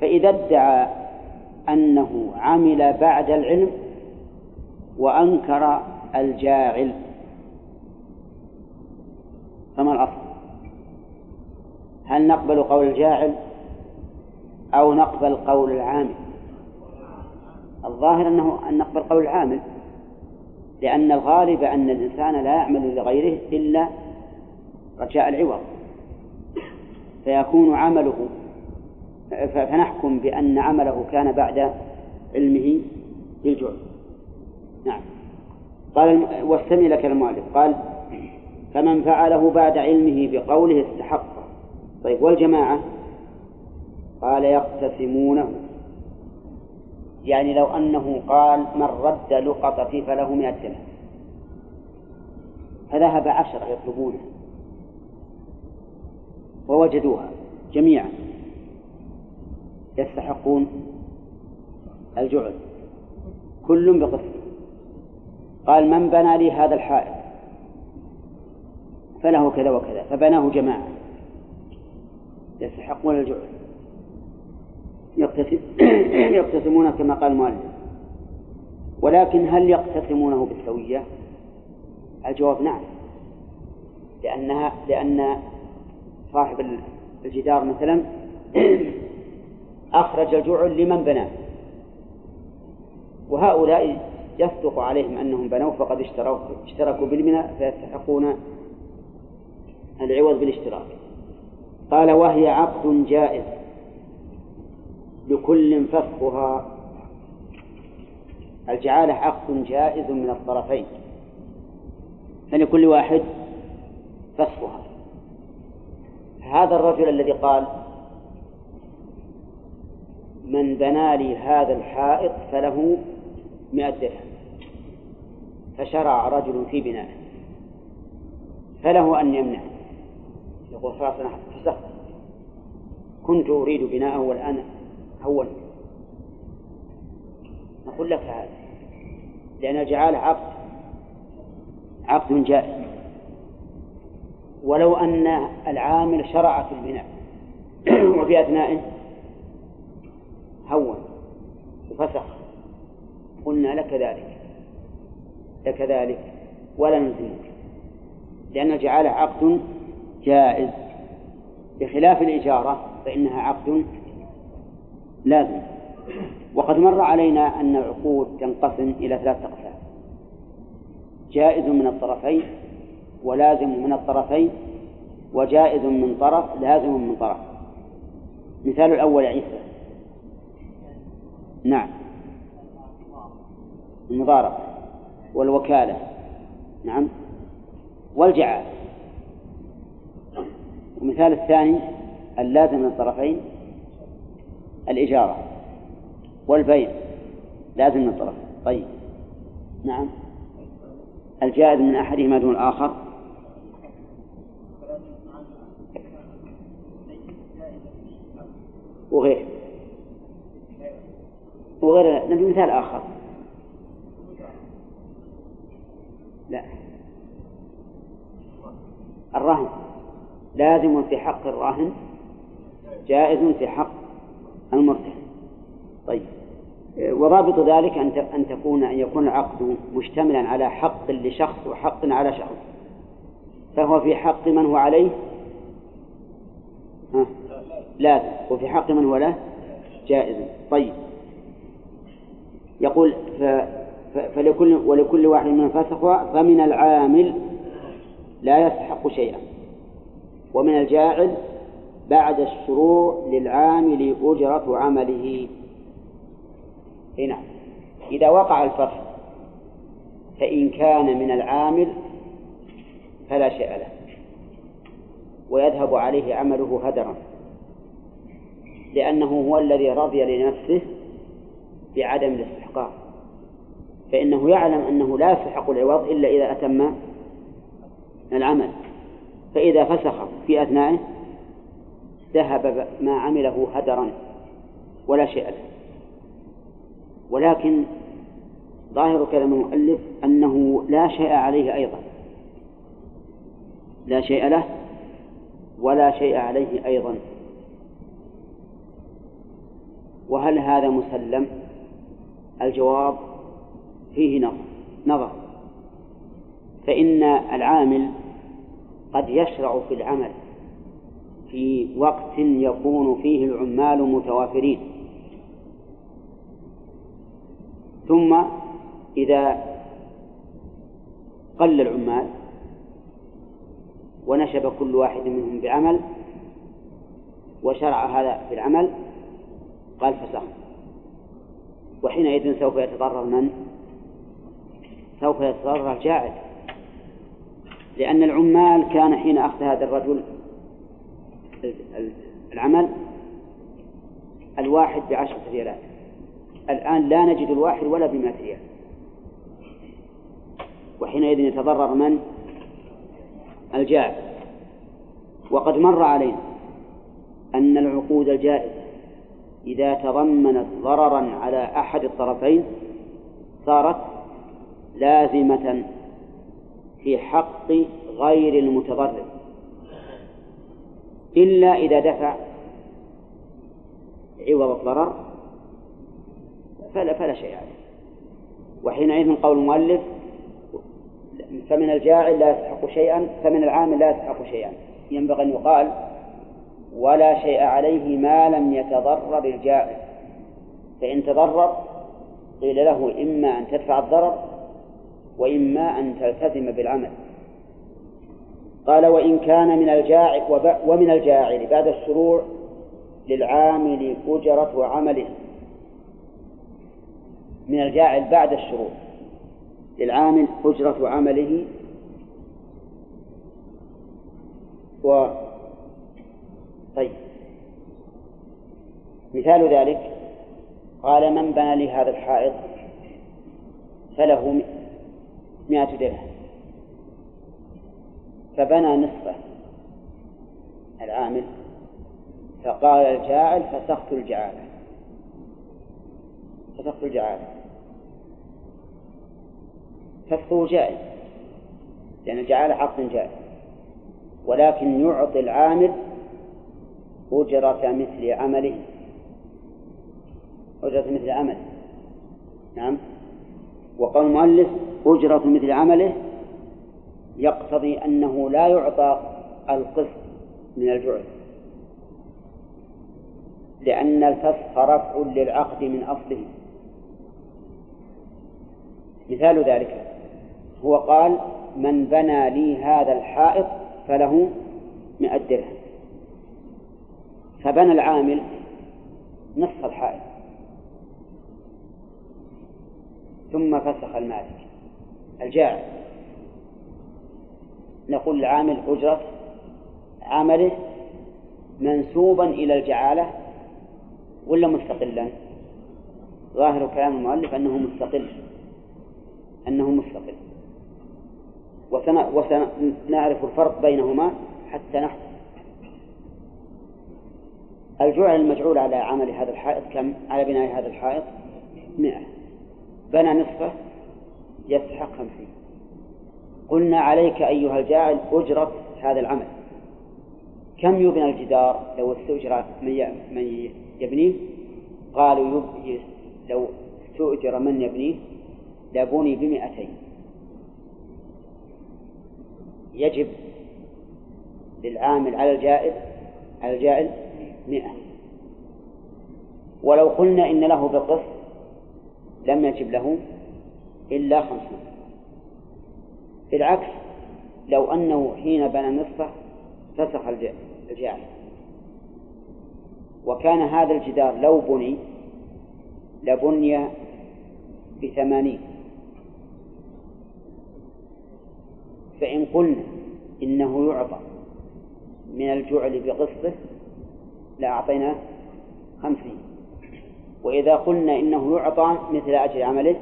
فإذا ادعى أنه عمل بعد العلم وأنكر الجاعل فما الأصل؟ هل نقبل قول الجاعل أو نقبل قول العامل؟ الظاهر أنه أن نقبل قول العامل لأن الغالب أن الإنسان لا يعمل لغيره إلا رجاء العوض. فيكون عمله فنحكم بأن عمله كان بعد علمه بالجعل نعم. قال واستمع لك المؤلف قال فمن فعله بعد علمه بقوله استحق. طيب والجماعة؟ قال يقتسمونه. يعني لو أنه قال من رد لقطتي فله مئة درهم فذهب عشرة يطلبونه. ووجدوها جميعا. يستحقون الجعل. كل بقسم. قال من بنى لي هذا الحائط؟ فله كذا وكذا فبناه جماعة. يستحقون يقتسم يقتسمون كما قال المؤلف. ولكن هل يقتسمونه بالسوية؟ الجواب نعم. لأنها لأن صاحب الجدار مثلا أخرج الجعل لمن بناه. وهؤلاء يصدق عليهم أنهم بنوا فقد اشتروا اشتركوا بالبناء فيستحقون العوض بالاشتراك. قال وهي عقد جائز لكل فسخها الجعالة عقد جائز من الطرفين. فلكل واحد فسخها هذا الرجل الذي قال من بنى لي هذا الحائط فله مئة درهم. فشرع رجل في بنائه. فله أن يمنع يقول خلاص أنا فسخت كنت أريد بناءه والآن هون نقول لك هذا لأن الجعالة عقد عقد جائز. ولو أن العامل شرع في البناء وفي أثنائه هون وفسخ قلنا لك ذلك لك ذلك ولا نلزمك. لأن الجعالة عقد جائز بخلاف الإجارة فإنها عقد لازم. وقد مر علينا أن العقود تنقسم إلى ثلاثة أقسام. جائز من الطرفين ولازم من الطرفين وجائز من طرف لازم من طرف. مثال الأول عيسى. نعم. المضاربة والوكالة. نعم. والجعال ومثال الثاني اللازم من الطرفين الإجارة والبيع لازم من الطرف. طيب. نعم. الجائز من أحدهما دون الآخر. وغير. وغير نبي مثال آخر. لا. الرهن. لازم في حق الراهن جائز في حق المرتهن. طيب. وضابط ذلك أن أن تكون أن يكون العقد مشتملا على حق لشخص وحق على شخص. فهو في حق من هو عليه؟ ها؟ لازم وفي حق من هو له؟ جائز. طيب. يقول ف... فلكل ولكل واحد من فسخ فمن العامل لا يستحق شيئا. ومن الجاعل بعد الشروع للعامل أجرة عمله. هنا إذا وقع الفصل فإن كان من العامل فلا شيء له ويذهب عليه عمله هدرا لأنه هو الذي رضي لنفسه بعدم الاستحقاق. فإنه يعلم أنه لا يستحق العوض إلا إذا أتم العمل. فإذا فسخ في أثنائه ذهب ما عمله هدرا ولا شيء له. ولكن ظاهر كلام المؤلف أنه لا شيء عليه أيضا. لا شيء له ولا شيء عليه أيضا. وهل هذا مسلم؟ الجواب فيه نظر. فإن العامل قد يشرع في العمل في وقت يكون فيه العمال متوافرين. ثم إذا قل العمال ونشب كل واحد منهم بعمل وشرع هذا في العمل قال فسخ وحينئذ سوف يتضرر من؟ سوف يتضرر الجاعل. لأن العمال كان حين أخذ هذا الرجل العمل الواحد بعشرة ريالات. الآن لا نجد الواحد ولا بمئة ريال. وحينئذ يتضرر من؟ الجاعل وقد مر علينا أن العقود الجائزة إذا تضمنت ضررا على أحد الطرفين صارت لازمة في حق غير المتضرر. إلا إذا دفع عوض الضرر فلا فلا شيء عليه. وحينئذ قول المؤلف فمن الجاعل لا يستحق شيئا فمن العامل لا يستحق شيئا. ينبغي أن يقال ولا شيء عليه ما لم يتضرر الجائز فإن تضرر قيل له إما أن تدفع الضرر وإما أن تلتزم بالعمل. قال وإن كان من الجاعل ومن الجاعل بعد الشروع للعامل أجرة عمله من الجاعل بعد الشروع للعامل أجرة عمله. و طيب. مثال ذلك قال من بنى لي هذا الحائط فله مئة درهم. فبنى نصفه العامل فقال الجاعل فسخت الجعالة. فسخت الجعالة. فسخه جائز لأن الجعالة حق جائز. ولكن يعطي العامل أجرة مثل عمله. أجرة مثل عمله. نعم. وقول المؤلف أجرة مثل عمله يقتضي أنه لا يعطى القسط من الجعل. لأن الفسخ رفع للعقد من أصله. مثال ذلك هو قال من بنى لي هذا الحائط فله مئة درهم. فبنى العامل نصف الحائط. ثم فسخ المالك. الجاعل نقول العامل أجرة عمله منسوبا إلى الجعالة ولا مستقلا؟ ظاهر كلام المؤلف أنه مستقل أنه مستقل. وسنعرف الفرق بينهما حتى نحكم الجعل المجعول على عمل هذا الحائط كم؟ على بناء هذا الحائط مئة. بنى نصفه يستحق خمسين قلنا عليك أيها الجاعل أجرة هذا العمل. كم يبنى الجدار لو استؤجر من يبنيه؟ قالوا لو استؤجر من يبنيه لبني بمئتين. يجب للعامل على الجائز على الجاعل مئة. ولو قلنا إن له بالقسط لم يجب له إلا خمسون بالعكس لو أنه حين بنى نصفه فسخ الجاعل وكان هذا الجدار لو بني لبني بثمانين. فإن قلنا إنه يعطى من الجعل بقسطه لأعطيناه خمسين. وإذا قلنا إنه يعطى مثل أجل عمله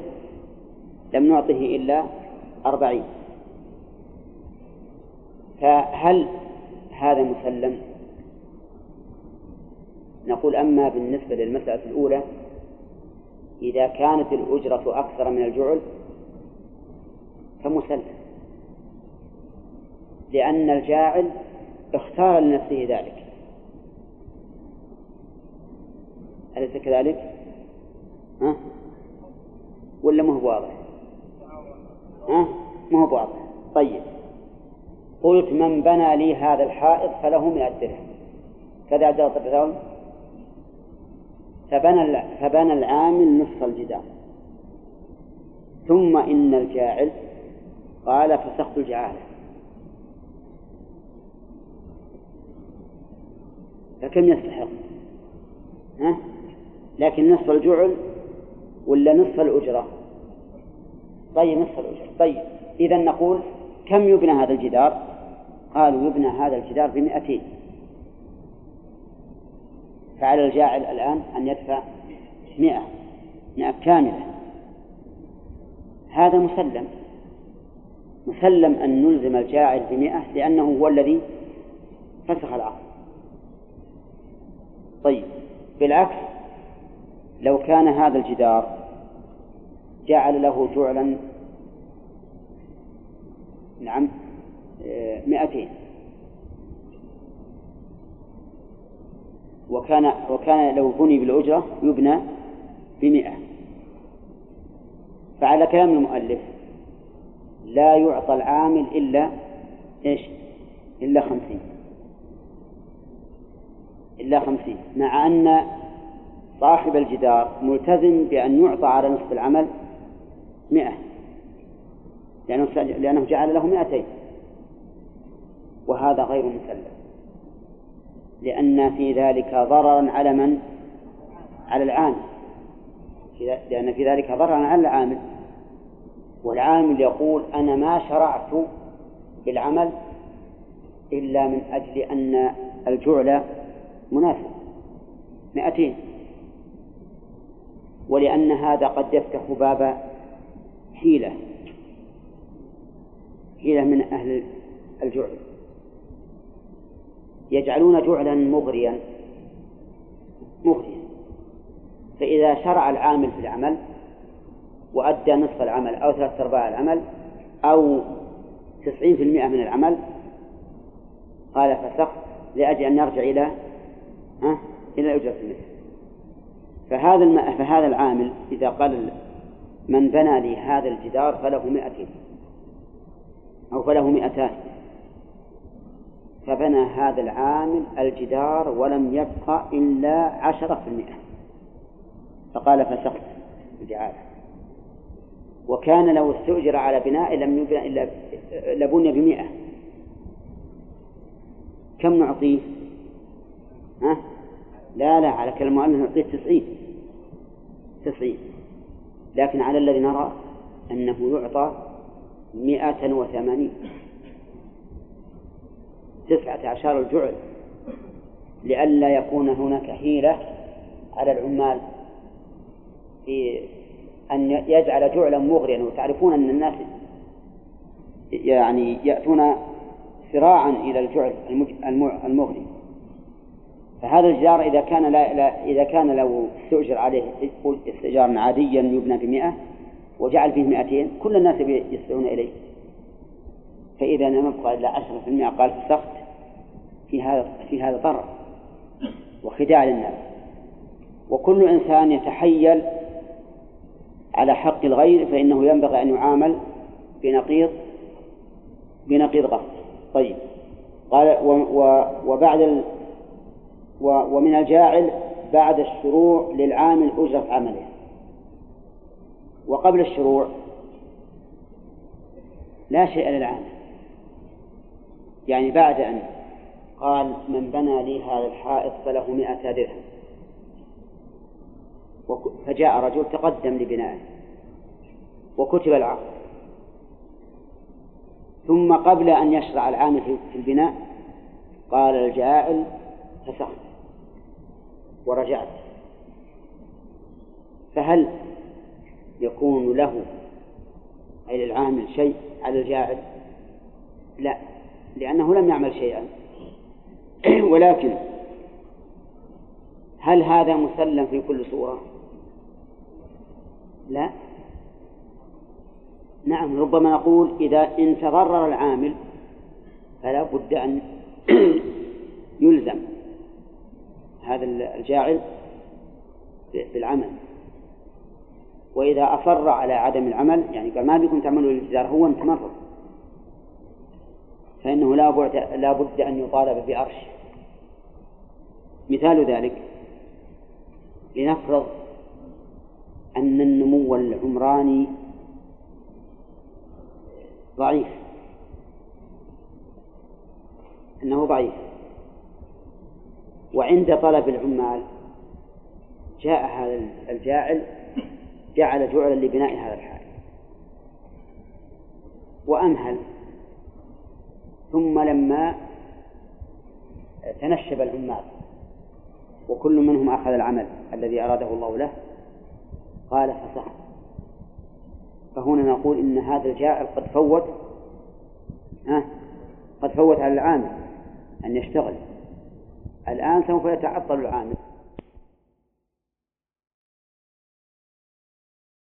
لم نعطه إلا أربعين فهل هذا مسلم نقول أما بالنسبة للمسألة الأولى إذا كانت الأجرة أكثر من الجعل فمسلم لأن الجاعل اختار لنفسه ذلك أليس كذلك؟ ها؟ ولا ما هو واضح؟ ها؟ ما هو واضح طيب قلت من بنى لي هذا الحائط فله مئة درهم كذا جرت الرجل فبنى فبنى العامل نصف الجدار ثم إن الجاعل قال فسخت الجعالة فكم يستحق؟ ها؟ لكن نصف الجعل ولا نصف الأجرة؟ طيب نصف الأجرة طيب إذا نقول كم يبنى هذا الجدار؟ قالوا يبنى هذا الجدار بمئتين. فعلى الجاعل الآن أن يدفع مئة مئة كاملة. هذا مسلم. مسلم أن نلزم الجاعل بمئة لأنه هو الذي فسخ العقد طيب بالعكس لو كان هذا الجدار جعل له جعلا نعم مئتين. وكان وكان لو بني بالأجرة يبنى بمئة. فعلى كلام المؤلف لا يعطى العامل إلا إيش؟ إلا خمسين. إلا خمسين. مع أن صاحب الجدار ملتزم بأن يعطى على نصف العمل مئة. لأنه لأنه جعل له مئتين. وهذا غير مسلم. لأن في ذلك ضررا على من؟ على العامل. لأن في ذلك ضررا على العامل. والعامل يقول أنا ما شرعت بالعمل إلا من أجل أن الجعل مناسب. مئتين. ولأن هذا قد يفتح باب حيلة. حيلة من أهل الجعل يجعلون جعلا مغريا. مغريا. فإذا شرع العامل في العمل وأدى نصف العمل أو ثلاثة أرباع العمل أو تسعين في المئة من العمل قال فسخت لأجل أن يرجع إلى ها إلى أجرة المثل. فهذا. فهذا العامل إذا قال من بنى لي هذا الجدار فله مئتين أو فله مئتان. فبنى هذا العامل الجدار ولم يبقى إلا عشرة في المئة. فقال فسقت الجعالة وكان لو استؤجر على بناء لم يبنى إلا لبني بمئة. كم نعطيه؟ ها؟ لا لا على كلام المؤلف نعطيه تسعين. تسعين. لكن على الذي نرى أنه يعطى مئة وثمانين. تسعة عشر الجعل لئلا يكون هناك حيلة على العمال في أن يجعل جعلا مغريا. وتعرفون أن الناس يعني يأتون سراعا إلى الجعل المغري. فهذا الجدار إذا كان لا, لا إذا كان لو استؤجر عليه استئجارا عاديا يبنى بمئة وجعل فيه مئتين كل الناس يسعون إليه. فإذا لم يبقى إلا عشرة في المئة قال فسخت. في هذا في هذا ضرر وخداع للناس. وكل إنسان يتحيل على حق الغير فإنه ينبغي أن يعامل بنقيض بنقيض غصب. طيب. قال و و وبعد ومن الجاعل بعد الشروع للعامل أجرة عمله. وقبل الشروع لا شيء للعامل يعني بعد أن قال من بنى لي هذا الحائط فله مئة درهم. فجاء رجل تقدم لبنائه وكتب العقد. ثم قبل أن يشرع العامل في البناء قال الجاعل فسخت. ورجعت. فهل يكون له أي للعامل شيء على الجاعل؟ لا لأنه لم يعمل شيئا. ولكن هل هذا مسلم في كل صورة؟ لا. نعم ربما نقول إذا إن تضرر العامل فلا بد أن يلزم. هذا الجاعل بالعمل. وإذا أصر على عدم العمل يعني قال ما بكم تعملوا الالتزام هو متمرد. فإنه لا بد لا بد أن يطالب بأرش. مثال ذلك لنفرض أن النمو العمراني ضعيف. أنه ضعيف. وعند طلب العمال جاء هذا الجاعل جعل جعلا لبناء هذا الحائط وأمهل. ثم لما تنشب العمال وكل منهم أخذ العمل الذي أراده الله له قال فسخت فهنا نقول إن هذا الجاعل قد فوت ها قد فوت على العامل أن يشتغل. الآن سوف يتعطل العامل.